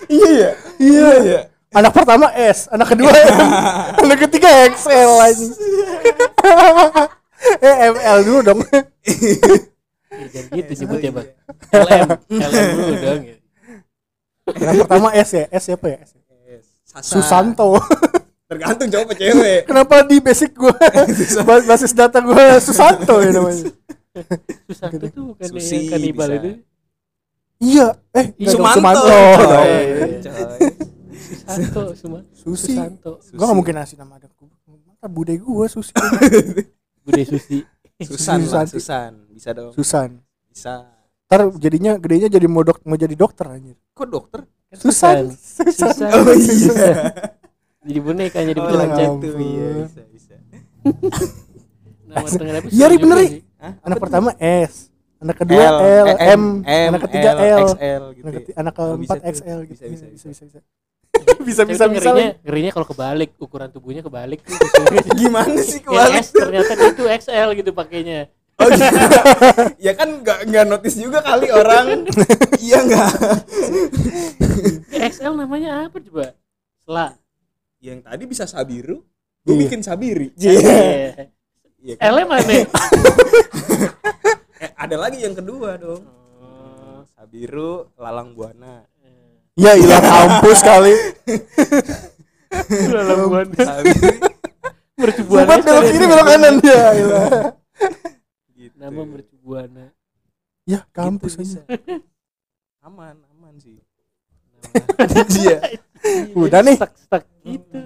Iya iya. Iya iya. Anak pertama S, anak kedua M, anak ketiga XL lagi. eh ML dulu dong. Ya, jangan gitu nyebutnya bang. LM, LM dulu dong. gitu. Anak pertama S ya, S siapa ya? S. Susanto. tergantung cowok apa cewek Kenapa di basic gua bas- basis data gua Susanto ya namanya? Susanto tuh bukan Susi yang kanibal bisa. itu. Iya, eh nggak dong, Sumanto Sumanto coy. dong. Coy. Susanto, Suma, Susi. Susanto, Gua gak mungkin ngasih nama adekku. Mantap bude gua Susi. Bude Susi. Susan Susan. lah, Susan bisa dong Susan. bisa Ntar jadinya gedenya jadi mau dok mau jadi dokter anjir. kok dokter Susan. Susan. Susan. Oh, iya. Jadi boneka jadi oh boneka. iya bisa bisa Nama tengah apa? Iya, bener. Hah? Anak Apa pertama S, anak kedua L, L, eh, M, M, anak ketiga L, XL gitu anak, ya. keti- anak Oh, keempat bisa tuh. XL gitu. Bisa, bisa, bisa, bisa, bisa. Bisa, bisa, bisa ngerinya, ngerinya kalau kebalik ukuran tubuhnya kebalik tuh. gimana sih Yang kebalik S ternyata dia tuh XL gitu pakainya. oh, gitu. ya kan nggak nggak notice juga kali orang iya nggak XL namanya apa coba? Sela. yang tadi bisa Sabiru gue Iya. bikin Sabiri Iya. Iya kan? L mana? Eh, ada lagi yang kedua dong Oh, Sabiru Lalang Buana Ya ilah kampus kali. Dalam buan Sabiri mercubuana. Buat belok kiri belok kanan ya ilah. gitu. Nama mercubuana. Ya Gitu kampus bisa. aja. aman aman sih Iya. Udah nih. Stuck stuck gitu.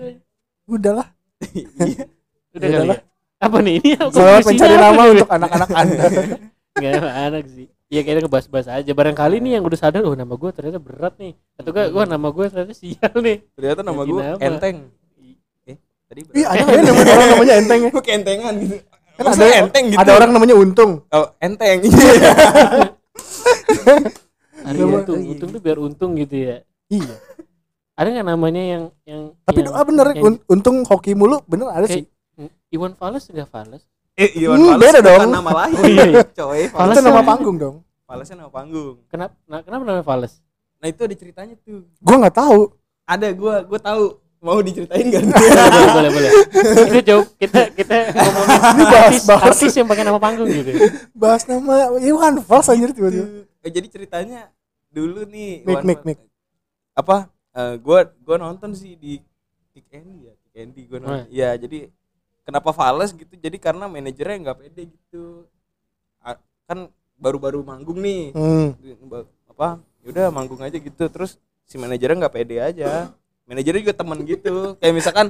Udahlah. iya Udah kali ya. Apa nih ini? Aku isinya mencari apa nama nih? untuk anak-anak Anda. Nggak anak sih. Iya kayaknya ngebahas-bahas aja. Barangkali nih yang udah sadar, oh nama gue ternyata berat nih. Atau enggak, gue nama gue ternyata sial nih. ternyata nama gue enteng eh tadi Iya, ada nggak ya namanya orang namanya enteng ya? gue kentengan gitu Kan ada enteng gitu Ada orang namanya untung. oh, enteng iya untung, untung tuh biar untung gitu ya. Iya. Ada nggak namanya yang yang Tapi yang, doa bener yang- untung hoki mulu bener ada sih. Hmm, Iwan Fals enggak Fals? eh Iwan Hmm, Fals beda dong. nama lahir Oh, iya, iya. coy Fals Itu nama panggung dong. Falsnya nama panggung Kenapa nah, kenapa namanya Fals? nah itu ada ceritanya tuh Gua nggak tahu. ada gue gue tahu mau diceritain gak boleh boleh boleh. Kita jauh kita kita ngomongin Ini bahas- artis, bahas. artis yang pakai nama panggung gitu. Bahas nama Iwan Fals anjir tiba-tiba. Eh, jadi ceritanya dulu nih Mik, Iwan mik, mik. apa eh, gua gua nonton sih di Kick Andy ya Kick Andy gua nonton Oh. ya jadi kenapa Fales gitu jadi karena manajernya nggak pede gitu A- kan baru-baru manggung nih Hmm. Apa yaudah manggung aja gitu terus si manajernya nggak pede aja manajernya juga temen gitu kayak misalkan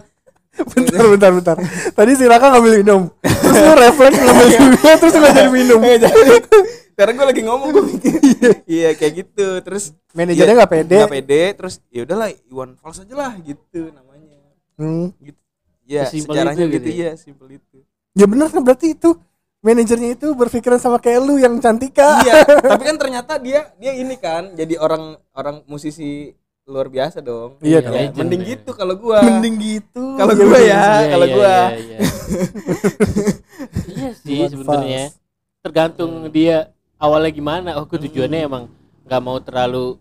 Bentar, bentar, bentar. Tadi si Raka ngambil minum. Terus lu refleks ngambil juga, terus nggak jadi minum. Sekarang gue lagi ngomong gue mikir. iya kayak gitu. Terus Manajernya iya, nggak pede. Nggak pede. Terus ya udahlah Iwan Fals aja lah gitu namanya. Hmm. Gitu. Ya Sesimpel sejarahnya itu gitu, gitu ya? ya simpel itu. Ya bener kan berarti itu manajernya itu berpikiran sama kayak lu yang cantika. iya. Tapi kan ternyata dia dia ini kan jadi orang orang musisi luar biasa dong. Iya Ya, dong. legend, Mending ya. gitu kalau gua. Mending gitu. Kalau Ya gua ya. kalau gua. Iya, iya. Iya sih sebenarnya. Tergantung dia awalnya gimana. Oh, gue tujuannya emang nggak mau terlalu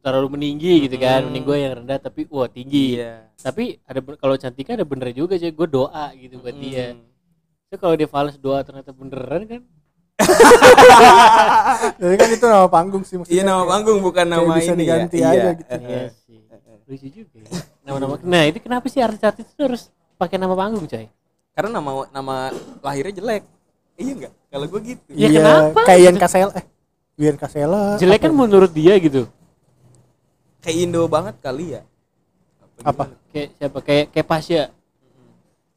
terlalu meninggi gitu kan. Hmm. Mending gue yang rendah tapi wah tinggi. Iya. Tapi ada kalau cantika ada bener juga sih. Gue doa gitu buat dia. Hmm. So kalau dia fals doa ternyata beneran kan. Jadi kan itu nama panggung sih maksudnya. Iya nama panggung bukan nama bisa ini diganti ya. aja Iya. gitu. Eh, Iya eh. sih. Lucu juga ya. Nama-nama. Nah, itu kenapa sih artis-artis itu harus pakai nama panggung, coy? Karena nama nama lahirnya jelek. Iya enggak? Kalau gua gitu. Ya, Iya, kenapa? Kayak Ian Kasela eh. Ian Kasela. Jelek kan menurut dia gitu. Kayak Indo banget kali ya. Apa? gimana? Kayak siapa? Kayak kayak Pasha.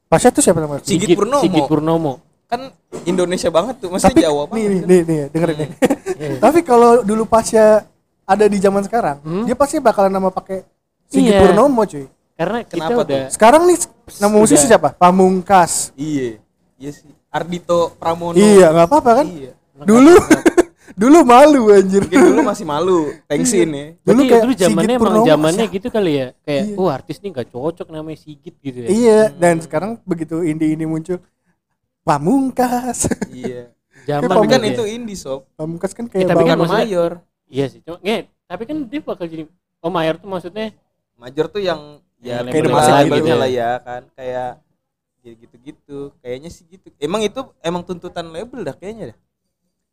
Pasha tuh siapa namanya? Sigit Purnomo. Sigit Purnomo. Kan Indonesia banget tuh, masih Tapi Jawa nih, nih, banget. nih, nih, dengerin nih. Iya. Tapi kalau dulu Pasha ada di zaman sekarang, Hmm? dia pasti bakalan nama pakai Sigit Iya. Purnomo cuy. Karena Kenapa tuh? udah Sekarang nih nama musisi siapa? Pamungkas. Iya. Iya sih. Ardito Pramono. Iya, nggak apa-apa kan? Iya. Dulu dulu malu anjir. Mungkin dulu masih malu, thanksin ya. Dulu kayak dulu zamannya emang zamannya gitu kali ya. Kayak Iya. oh artis nih gak cocok namanya Sigit gitu ya. Iya, dan sekarang begitu indie ini muncul Pamungkas. Iya. Zaman Tapi kan gitu ya. itu indie sob. Pamungkas kan Eh, kayak tapi kan mayor. Iya sih. Cuma nge, tapi kan dia bakal jadi Oh mayor tuh maksudnya Major tuh yang ya Yang kayak labelnya gitu ya. lah ya kan kayak ya gitu-gitu. Kayaknya sih gitu. Emang itu emang tuntutan label dah kayaknya dah.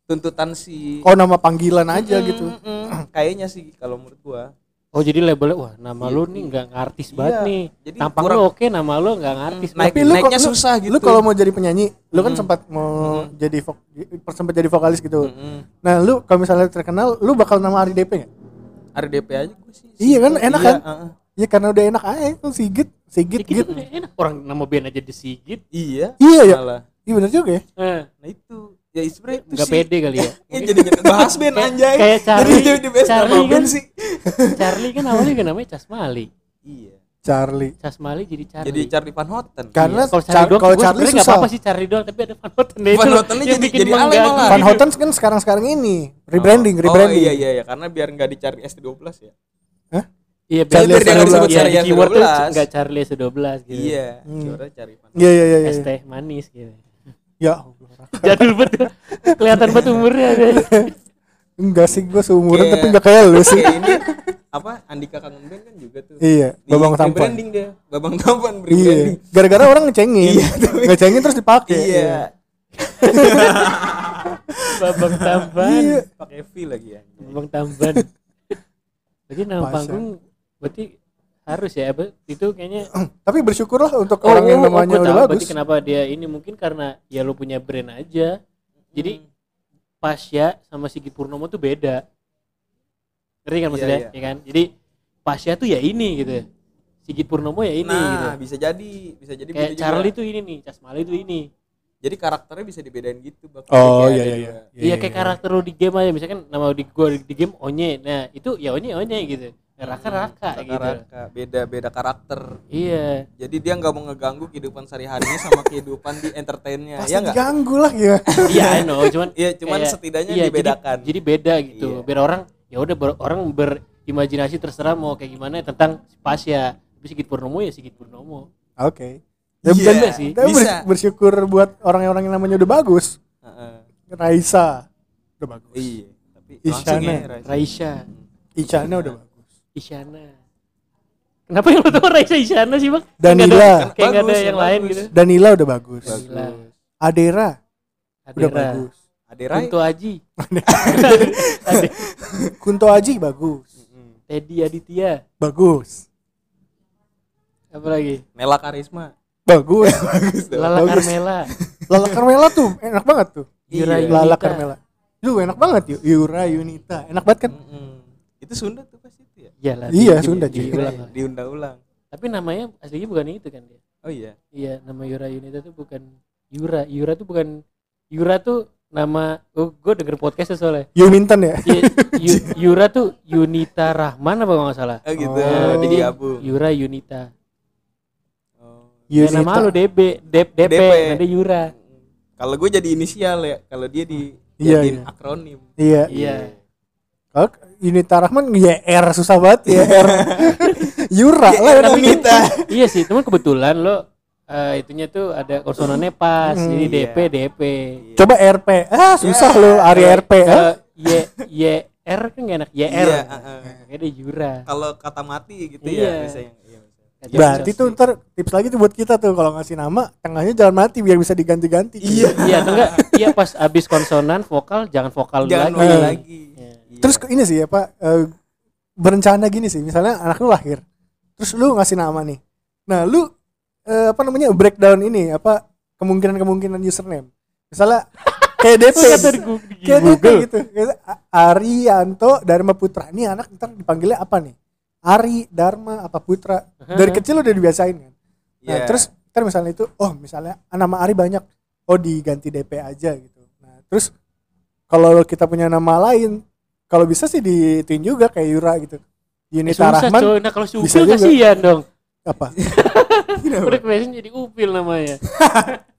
Tuntutan si Oh nama panggilan aja Mm, gitu. mm, mm. Kayaknya sih kalau menurut gua. Oh jadi labelnya wah nama Iya, lu nih nggak artis banget Iya, nih. jadi Tampang kurang- lu oke, nama lu nggak artis. Mm, naik- Tapi lu naiknya kok- lu- susah gitu. Lu kalau mau jadi penyanyi, lu kan Mm. sempat mau Mm. jadi vok sempat jadi vokalis gitu. Mm-mm. Nah, lu kalau misalnya terkenal, lu bakal nama Ari DP nggak? RDP aja gua sih. Iya kan, enak Iya, kan? uh-uh. Iya karena udah enak aja itu Sigit, Sigit Sigit gitu. enak orang nama band aja di Sigit. Iya. Iya ya, Malah. iya bener juga ya. Eh, Nah itu ya sebenarnya itu nggak pede kali ya. Ya jadi bahas band Kayak- anjay. kayak Charlie- Jadi jadi bahas Charlie kan- sih. Charlie kan awalnya kan namanya Casmali. Iya. Charlie. Casmali jadi Charlie. Jadi Charlie Van Houten. Karena Iya, kalau Char- Charlie doang, kalau Charlie susah. apa-apa sih Charlie doang, tapi ada Van Houten. Nah, Van itu Houten-nya yang jadi- bikin jadi alay malah. Van Houten kan sekarang-sekarang ini rebranding, Oh, rebranding. Oh iya iya iya karena biar nggak dicari ST12 ya. Iya, Charlie biar S12. nggak disebut Iya, Charlie S12. keyword tuh nggak Charlie S12 gitu. Iya, Hmm. juara cari Van. Iya iya iya. Es iya. teh manis gitu. Ya. Jadul banget. Kelihatan banget umurnya. Enggak sih gua seumuran tapi enggak kayak lu sih. Kayak ini apa Andika Kangen Band kan juga tuh. Iya, Di Babang Tampan. branding dia. Babang Tampan Iya. branding. Gara-gara orang ngecengin. Iya, tapi- Ngecengin terus dipakai. Iya. babang tamban Iya. Pakai V lagi ya. babang tamban berarti nama panggung berarti harus ya itu kayaknya Tapi bersyukurlah untuk orang yang oh, namanya udah tahu bagus. kenapa dia ini mungkin karena ya lu punya brand aja jadi Pasya sama Sigit Purnomo tuh beda ngerti kan Iya, maksudnya iya. ya kan jadi Pasya tuh ya ini gitu Sigit Purnomo ya ini nah, gitu bisa jadi, bisa jadi kayak Charlie juga. tuh ini nih Casmali tuh ini Jadi karakternya bisa dibedain gitu, Bak. Oh iya iya dua. iya. Iya kayak karakter lu di game aja misalkan nama di gua di game Onye. Nah, itu ya Onye Onye gitu. Raka Raka Raka, gitu. Raka. Beda beda karakter. Iya. Jadi dia nggak mau ngeganggu kehidupan sehari-harinya sama kehidupan di entertainnya. Pasti ya nggak? diganggu lah ya. Iya, I know, cuman Iya, cuman kayak- setidaknya iya, dibedakan. Jadi, jadi beda gitu. Iya. Biar orang ya udah ber- orang berimajinasi terserah mau kayak gimana tentang si Pasya. Tapi Sigit Purnomo ya Sigit Purnomo. Oke. Iya, Ya, Beda sih. Tapi bisa. bersyukur buat orang-orang yang namanya udah bagus. Heeh. Raisa udah bagus. Iya. Tapi Isyana. ya, Raisa. Raisya, Ichana udah bagus. Isyana. Kenapa yang lo tau Raisa Isyana sih, Bang? Danila. Kayak nggak ada, kayak nggak ada Bagus, yang bagus. lain gitu. Danila udah bagus. Bagus. Gila. Adera udah Adera. bagus. Aderai. Kunto Aji. Kunto Aji bagus. Teddy Aditya. Bagus. Apa lagi? Nela Karisma. Bagus. Bagus. Lala Bagus. Carmela. Lala Carmela tuh enak banget tuh. Yura Iya. Yunita. Lala Carmela. Lu enak banget yuk. Yura Yunita. Enak banget kan? Mm-mm. Itu Sunda tuh pasti. Iyalah, Iya, di- Sunda, di- cuy. diulang lah. Diulang-ulang. Tapi namanya aslinya bukan itu kan dia. Oh iya. Iya, nama Yura Yunita tuh bukan Yura. Yura tuh bukan Yura tuh nama oh, gue denger podcast soalnya. Yuminten ya. Iya, Yu- Yura tuh Yunita Rahman apa kalau nggak salah. Oh gitu. Oh. Jadi gabung. Yura Yunita. Oh. Ya, nama lu DB, DP, DP, DP. nanti Yura. Kalau gue jadi inisial ya, kalau dia di Iya, iya. akronim. Iya. Iya. Kalau Yunita Rahman YR susah banget ya R. Yura lah yang Tapi Yunita. iya sih, cuman kebetulan lo eh, itunya tuh ada konsonannya pas. Hmm, jadi iya. DP, DP. Coba RP. Ah, susah Ya, lu Ari kalau- RP. ah. Kalau Y Y R kan gak enak YR. Iya, heeh. Kayaknya ada Yura. Kalau kata mati gitu Iya. ya biasanya. Iya, biasanya. Berarti Iya tuh ntar tips lagi tuh buat kita tuh kalau ngasih nama tengahnya jangan mati biar bisa diganti-ganti. Iya. Iya, enggak? Iya pas abis konsonan vokal jangan vokal Jangan lagi. Eh. lagi. Iya. Terus ini sih apa eh, berencana gini sih, misalnya anak lu lahir, terus lu ngasih nama nih. Nah, lu eh, apa namanya breakdown ini apa kemungkinan-kemungkinan username. Misalnya kayak DP, Google. kayak DP gitu. Kayak A- Arianto Dharma Putra. Ini anak ntar dipanggilnya apa nih? Ari, Dharma, apa Putra. Dari kecil udah dibiasain kan. Nah, Iya. terus ntar misalnya itu, oh misalnya nama Ari banyak, oh diganti DP aja gitu. Nah, terus kalau kita punya nama lain, kalau bisa sih diituin juga kayak Yura gitu. Eh, Yunita susah Rahman coy, nah kalau si Upil kasihan dong. apa? Udah kemarin jadi Upil namanya.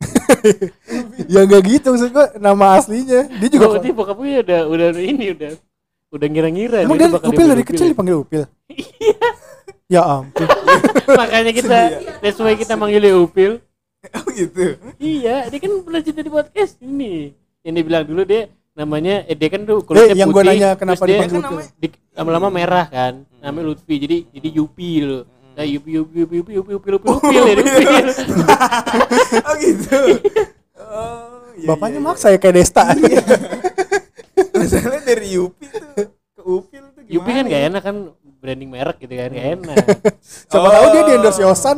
ya enggak gitu maksud gua nama aslinya. Dia juga Oh, berarti bokapnya udah udah ini udah udah ngira-ngira. Emang dia dia bakal Upil dari kecil dipanggil Upil. ya ampun. Makanya kita that's why kita manggilnya Upil. Oh gitu. Iya, dia kan pernah cerita di podcast ini. Yang dia bilang dulu dia namanya eh, dia kan tuh Eh, kulitnya yang gua putih, nanya terus kenapa dia dipanggil Kan di, lama-lama merah kan. Namanya Lutfi. Jadi jadi Yupi dulu. Nah, Yupi Yupi Yupi Yupi Yupi Yupi Yupi Yupi ya Upil. Oh gitu. Oh, iya, Bapaknya iya, maksa ya kayak Desta. iya. Masalahnya dari Yupi tuh ke Upil tuh gimana? Yupi kan gak ya? enak kan branding merek gitu kan gak enak. Siapa tahu dia di endorse Yosan.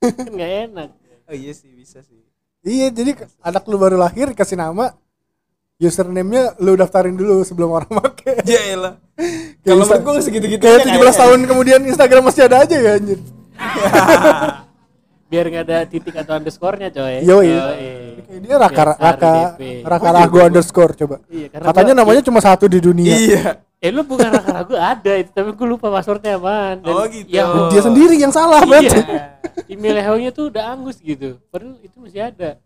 kan gak enak. Oh iya sih bisa sih. iya, jadi anak lu baru lahir kasih nama username-nya lu daftarin dulu sebelum orang make. Ya elah. Kalau menurut gua segitu-gitu Kayak 17 tahun kemudian Instagram masih ada aja ya anjir. Biar gak ada titik atau underscore-nya coy. Yoi. Yoi. Kayak dia Raka Biar Raka RDP. Raka Ragu underscore coba. Iya, Katanya gua- namanya cuma satu di dunia. Iya. Eh lu bukan raka ragu ada itu tapi gue lupa passwordnya apaan. Dan Oh, gitu. Yahoo- Dia sendiri yang salah berarti. Iya. Email Yahoo-nya tuh udah angus gitu. Padahal itu masih ada.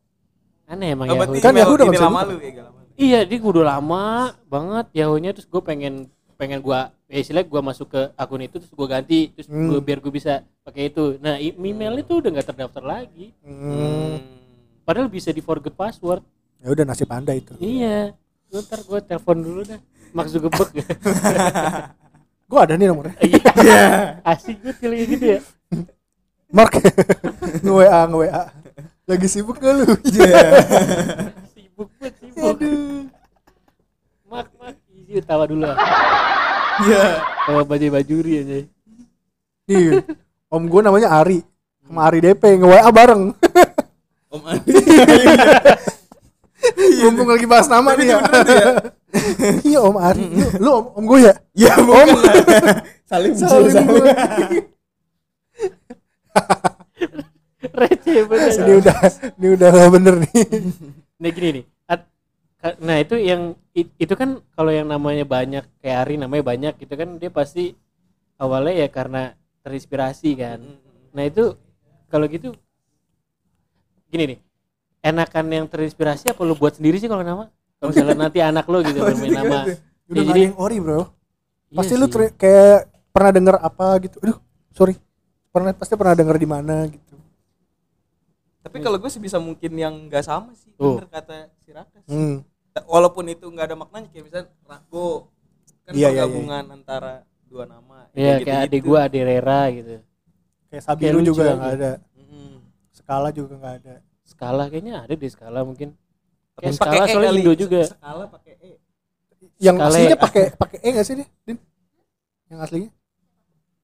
Aneh emang Oh, Yahoo. Kan Yahoo udah nggak bisa lama lu ya gak lama. Iya, dia gua udah lama banget Yahoo-nya terus gue pengen pengen gua ya istilahnya gua masuk ke akun itu terus gua ganti terus Hmm. gua, biar gue bisa pakai itu. Nah, email itu udah nggak terdaftar lagi. Hmm. Padahal bisa di forget password. Ya udah nasib Anda itu. Iya. Lu Ntar gue telepon dulu dah. Mark Zuckerberg. Gue ada nih nomornya. Iya. Asik banget kalau kayak gitu ya. Mark nge WA nge WA. Lagi sibuk gak lu? Sibuk banget sibuk. Mak mak isi tawa dulu lah. Iya. Tawa baju bajuri aja. Iya. Om gue namanya Ari. Sama Ari DP nge WA bareng. Om Andi. Mumpung lagi bahas nama nih ya. Iya Om Ari. Lu, om, om gue ya? Ya. Saling Saling saling. gua. Receh banget. Ini udah ini udah gak bener nih. Gini nih. Nah itu yang it- itu kan kalau yang namanya banyak kayak Ari namanya banyak itu kan dia pasti awalnya ya karena terinspirasi kan. Nah itu kalau gitu gini nih. Enakan yang terinspirasi apa lu buat sendiri sih kalau nama? Kalau misalnya nanti anak lo gitu bermain nama. Udah Ya, jadi yang ori bro. Iya Pasti lu sih. ter- kayak pernah denger apa gitu. Aduh, sorry. Pernah pasti pernah denger di mana gitu. Tapi kalau gue sih bisa mungkin yang nggak sama sih. Tuh. Bener kata si Raka sih. Hmm. Walaupun itu nggak ada maknanya kayak misalnya Rago kan Iya, iya, penggabungan antara dua nama. Iya gitu-gitu. kayak adik gua adik Rera gitu. Kayak Sabiru lucu juga nggak ada. Skala juga nggak ada. Skala kayaknya ada di skala mungkin. Tapi Kayak skala E soalnya. Indo juga. Skala pakai E. Yang Skala aslinya ya. pakai pakai E nggak sih dia? Din? Yang aslinya?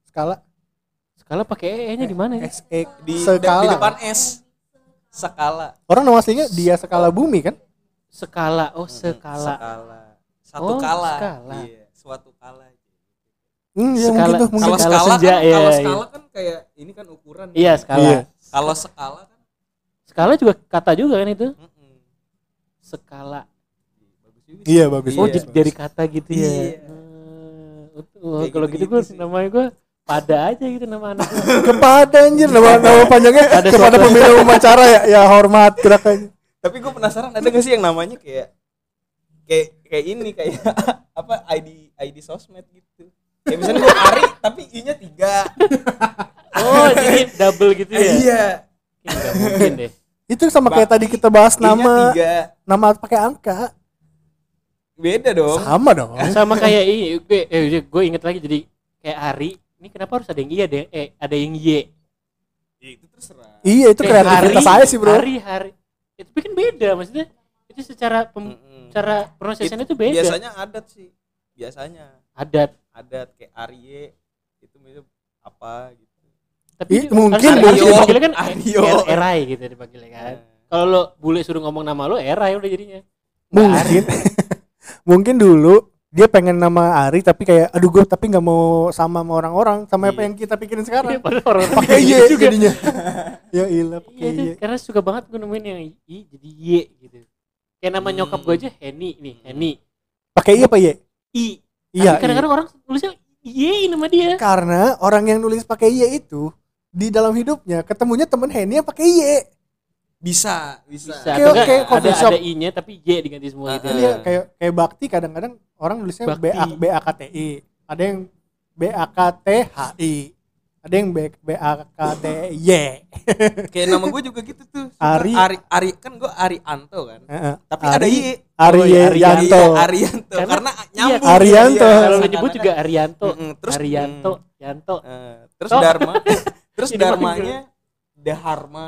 Skala Skala pakai E-nya di mana ya? S E Di, skala. di depan S. Skala. Orang nama aslinya dia skala bumi kan? Skala. Oh, Mm-mm. skala. Skala. Satu Oh, kala. skala. Iya, suatu kala. Hmm, ya Skala. mungkin tuh mungkin. Kalau Skala skala senja, kan, iya, kalau iya. skala kan kayak ini kan ukuran. Iya, skala. Iya. Kalau skala kan Skala juga kata juga kan itu? bagus juga. sih. Iya bagus. Oh, Iya. jadi dari kata gitu ya. Iya. Hmm, oh, kalau gitu gitu-gitu gue sih. namanya gue pada aja gitu nama anak. Kepada anjir nama nama panjangnya Ada kepada suatu- pemilik upacara ya ya hormat gerakannya. Tapi gue penasaran ada gak sih yang namanya kayak kayak kayak ini kayak apa ID ID sosmed gitu. Kayak misalnya gue Ari tapi I-nya tiga. Oh, jadi double gitu ya? Iya. Nggak mungkin deh. Itu sama kayak tadi kita bahas nama tiga. nama pakai angka. Beda dong. Sama dong. Sama kayak ini, gue, eh, gue inget lagi jadi kayak Ari. Ini kenapa harus ada yang iya ada yang eh ada yang Y? Ya, itu terserah. Iya itu kreativitas saya sih bro. Hari hari. Itu tapi kan beda maksudnya. Itu secara pem, Mm-mm. cara pronunciation itu beda. Biasanya adat sih. Biasanya Adat. adat kayak Arye itu mirip apa gitu. Tapi Ih, mungkin kan Ari Aryo. dipanggilnya kan Aryo. er- erai gitu dipanggilnya kan. Nah, Kalau lo bule suruh ngomong nama lo erai udah jadinya. Mungkin mungkin dulu dia pengen nama Ari tapi kayak aduh gue tapi nggak mau sama sama orang-orang sama apa Iya. yang kita pikirin Iya, sekarang. padahal orang-orang Pakai Y gitu juga. jadinya. ya ilah Iya, pakai Y. karena suka banget gue nemuin yang I jadi Y gitu. Kayak nama Hmm. nyokap gue aja Henny nih, Henny. Pakai Y apa Y? I. Iya. Kadang-kadang orang tulisnya Y nama dia. Karena orang yang nulis pakai Y itu di dalam hidupnya ketemunya temen Henny yang pakai Y. bisa, bisa. Bisa. Kayak- enggak kayak ada coffee shop. ada I-nya tapi Y diganti semua gitu. Iya kayak kayak bakti kadang-kadang orang nulisnya B Bakti. A B A K T I. Ada yang B A K T H I. Ada yang B B A K T Y. Kayak nama gue juga gitu tuh. Ari. Ari, Ari kan gue Arianto kan. Heeh. Tapi Ari- ada Y. Ari Oh, iya, Yanto. Iya, Arianto. Karena- Karena, iya, nyambung. Arianto. Iya, Kalau lo seakan-akan- nyebut juga Arianto. Mm-mm, terus Arianto, mm, Yanto. eh, terus Oh. Dharma. terus Dharmanya Dharma.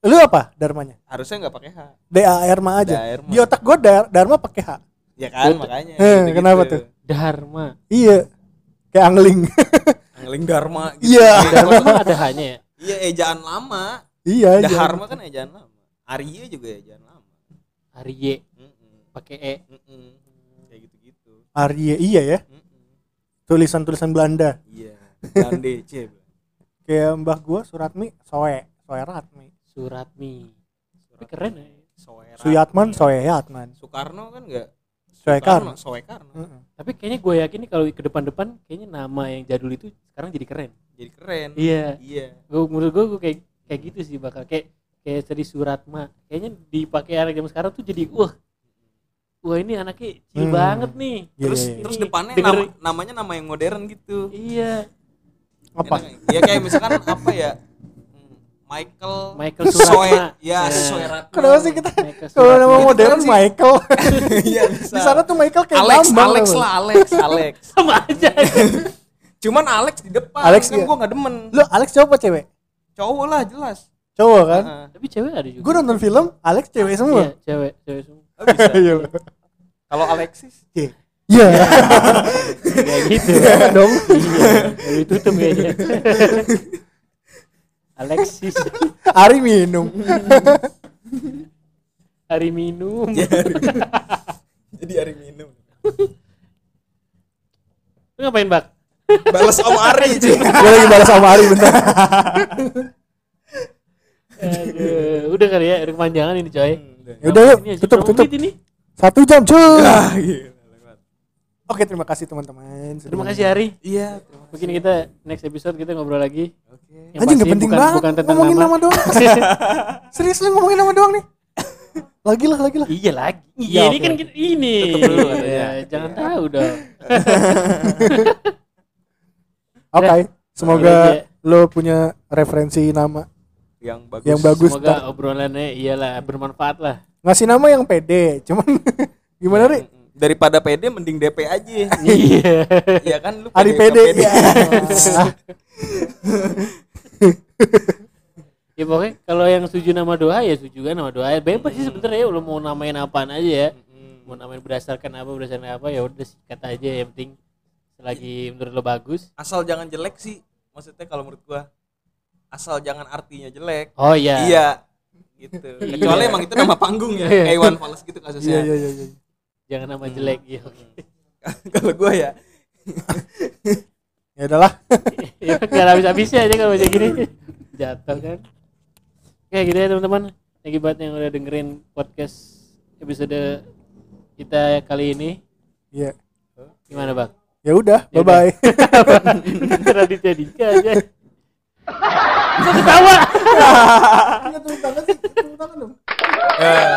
Lu apa Dharmanya? Harusnya nggak pakai H. D A R M A aja. Dharma. Di otak gue Dar Dharma pakai H. Ya kan Betul. makanya. Eh, gitu-gitu. kenapa tuh? Dharma. Iya. Kayak angling. Angling Dharma gitu. Iya. Kayak Dharma emang ada hanya ya. Iya, ejaan lama. iya. Dharma kan ejaan lama. Arya juga ejaan lama. Hari Y Mm-mm. pakai E. Kayak gitu-gitu. Arya iya ya. Tulisan-tulisan Belanda. Iya. Dande, C. Kayak mbah gua Suratmi Soe. Soe Ratmi. Suratmi. Tapi keren ya. Soeran. Suyatman Soe Yatman. Soekarno kan enggak Soekarno. Soekarno. Heeh. Tapi kayaknya gue yakin nih kalau ke depan-depan kayaknya nama yang jadul itu sekarang jadi keren. Jadi keren. Iya. Iya. Gue menurut gue kayak kayak gitu sih bakal kayak kayak tadi Suratma. Kayaknya dipakai anak zaman sekarang tuh jadi wah. Wah ini anaknya chill Hmm. banget nih. Iya, Terus iya, iya. terus depannya denger- nama- namanya nama yang modern gitu. Iya. Apa? Ya kayak misalkan apa ya? Michael Michael Soe Suratma. ya Ya. Soeratma Kenapa sih kita kalau nama modern sih. Michael iya bisa di sana tuh Michael kayak Alex Bambang, Alex lah Alex Alex sama aja. cuman Alex di depan Alex, kan iya. gua nggak demen lu Alex cowok apa cewek cowok lah jelas cowok kan Heeh. Tapi cewek ada juga. gue nonton film Alex cewek semua Iya, cewek, cewek semua. Oh, bisa iya kalau Alexis iya Kayak gitu. dong. Iya, baru ditutup kayaknya. Alexis. Ari minum. Hari minum. jadi hari minum. Lu ngapain, Bak? balas om Ari cuy gue lagi balas sama Ari bentar. Aduh, udah kali ya, udah kepanjangan ini, coy. ya udah. Yuk. Ini aja tutup tutup. Ini. satu jam cuy. Ah, lewat. Oke terima kasih teman-teman Terima kasih Hari. iya terima Mungkin kita next episode kita ngobrol lagi. oke Yang Anjing gak penting bukan, banget bukan tentang ngomongin nama. nama doang serius lu ngomongin nama doang nih lagi lah lagi lah Iya lagi. Ya, Iya ini oke. kan kita- ini. Tutup dulu katanya. Ya, jangan tahu dong. oke Udah semoga lo punya referensi nama yang bagus yang bagus Semoga ntar. obrolannya iyalah bermanfaat lah. ngasih nama yang pede cuman gimana ri. Daripada PD mending DP aja Iya. Iya kan lu Ari pede ya. Ya pokoknya kalau yang setuju nama doa ya setuju kan nama doa. Bebas sih sebenarnya ya lu mau namain apaan aja ya. Mau namain berdasarkan apa berdasarkan apa ya udah sikat aja yang penting selagi menurut lo bagus. asal jangan jelek sih maksudnya kalau menurut gua asal jangan artinya jelek Oh iya. iya gitu kecuali emang itu nama panggung ya Iya. kayak Fals gitu iya kasusnya iya iya iya. Jangan nama jelek ya. oke. kalau gua ya. Ya udahlah. Ya nggak habis habisnya aja kalau baca gini. Jatuh kan? Kayak gitu ya teman-teman. Thank you banget yang udah dengerin podcast episode kita kali ini. Iya. Gimana bang? Ya udah Ya bye bye Raditya Dika aja. Kok ketawa? Tepuk tangan sih tepuk tangan dong. Eh,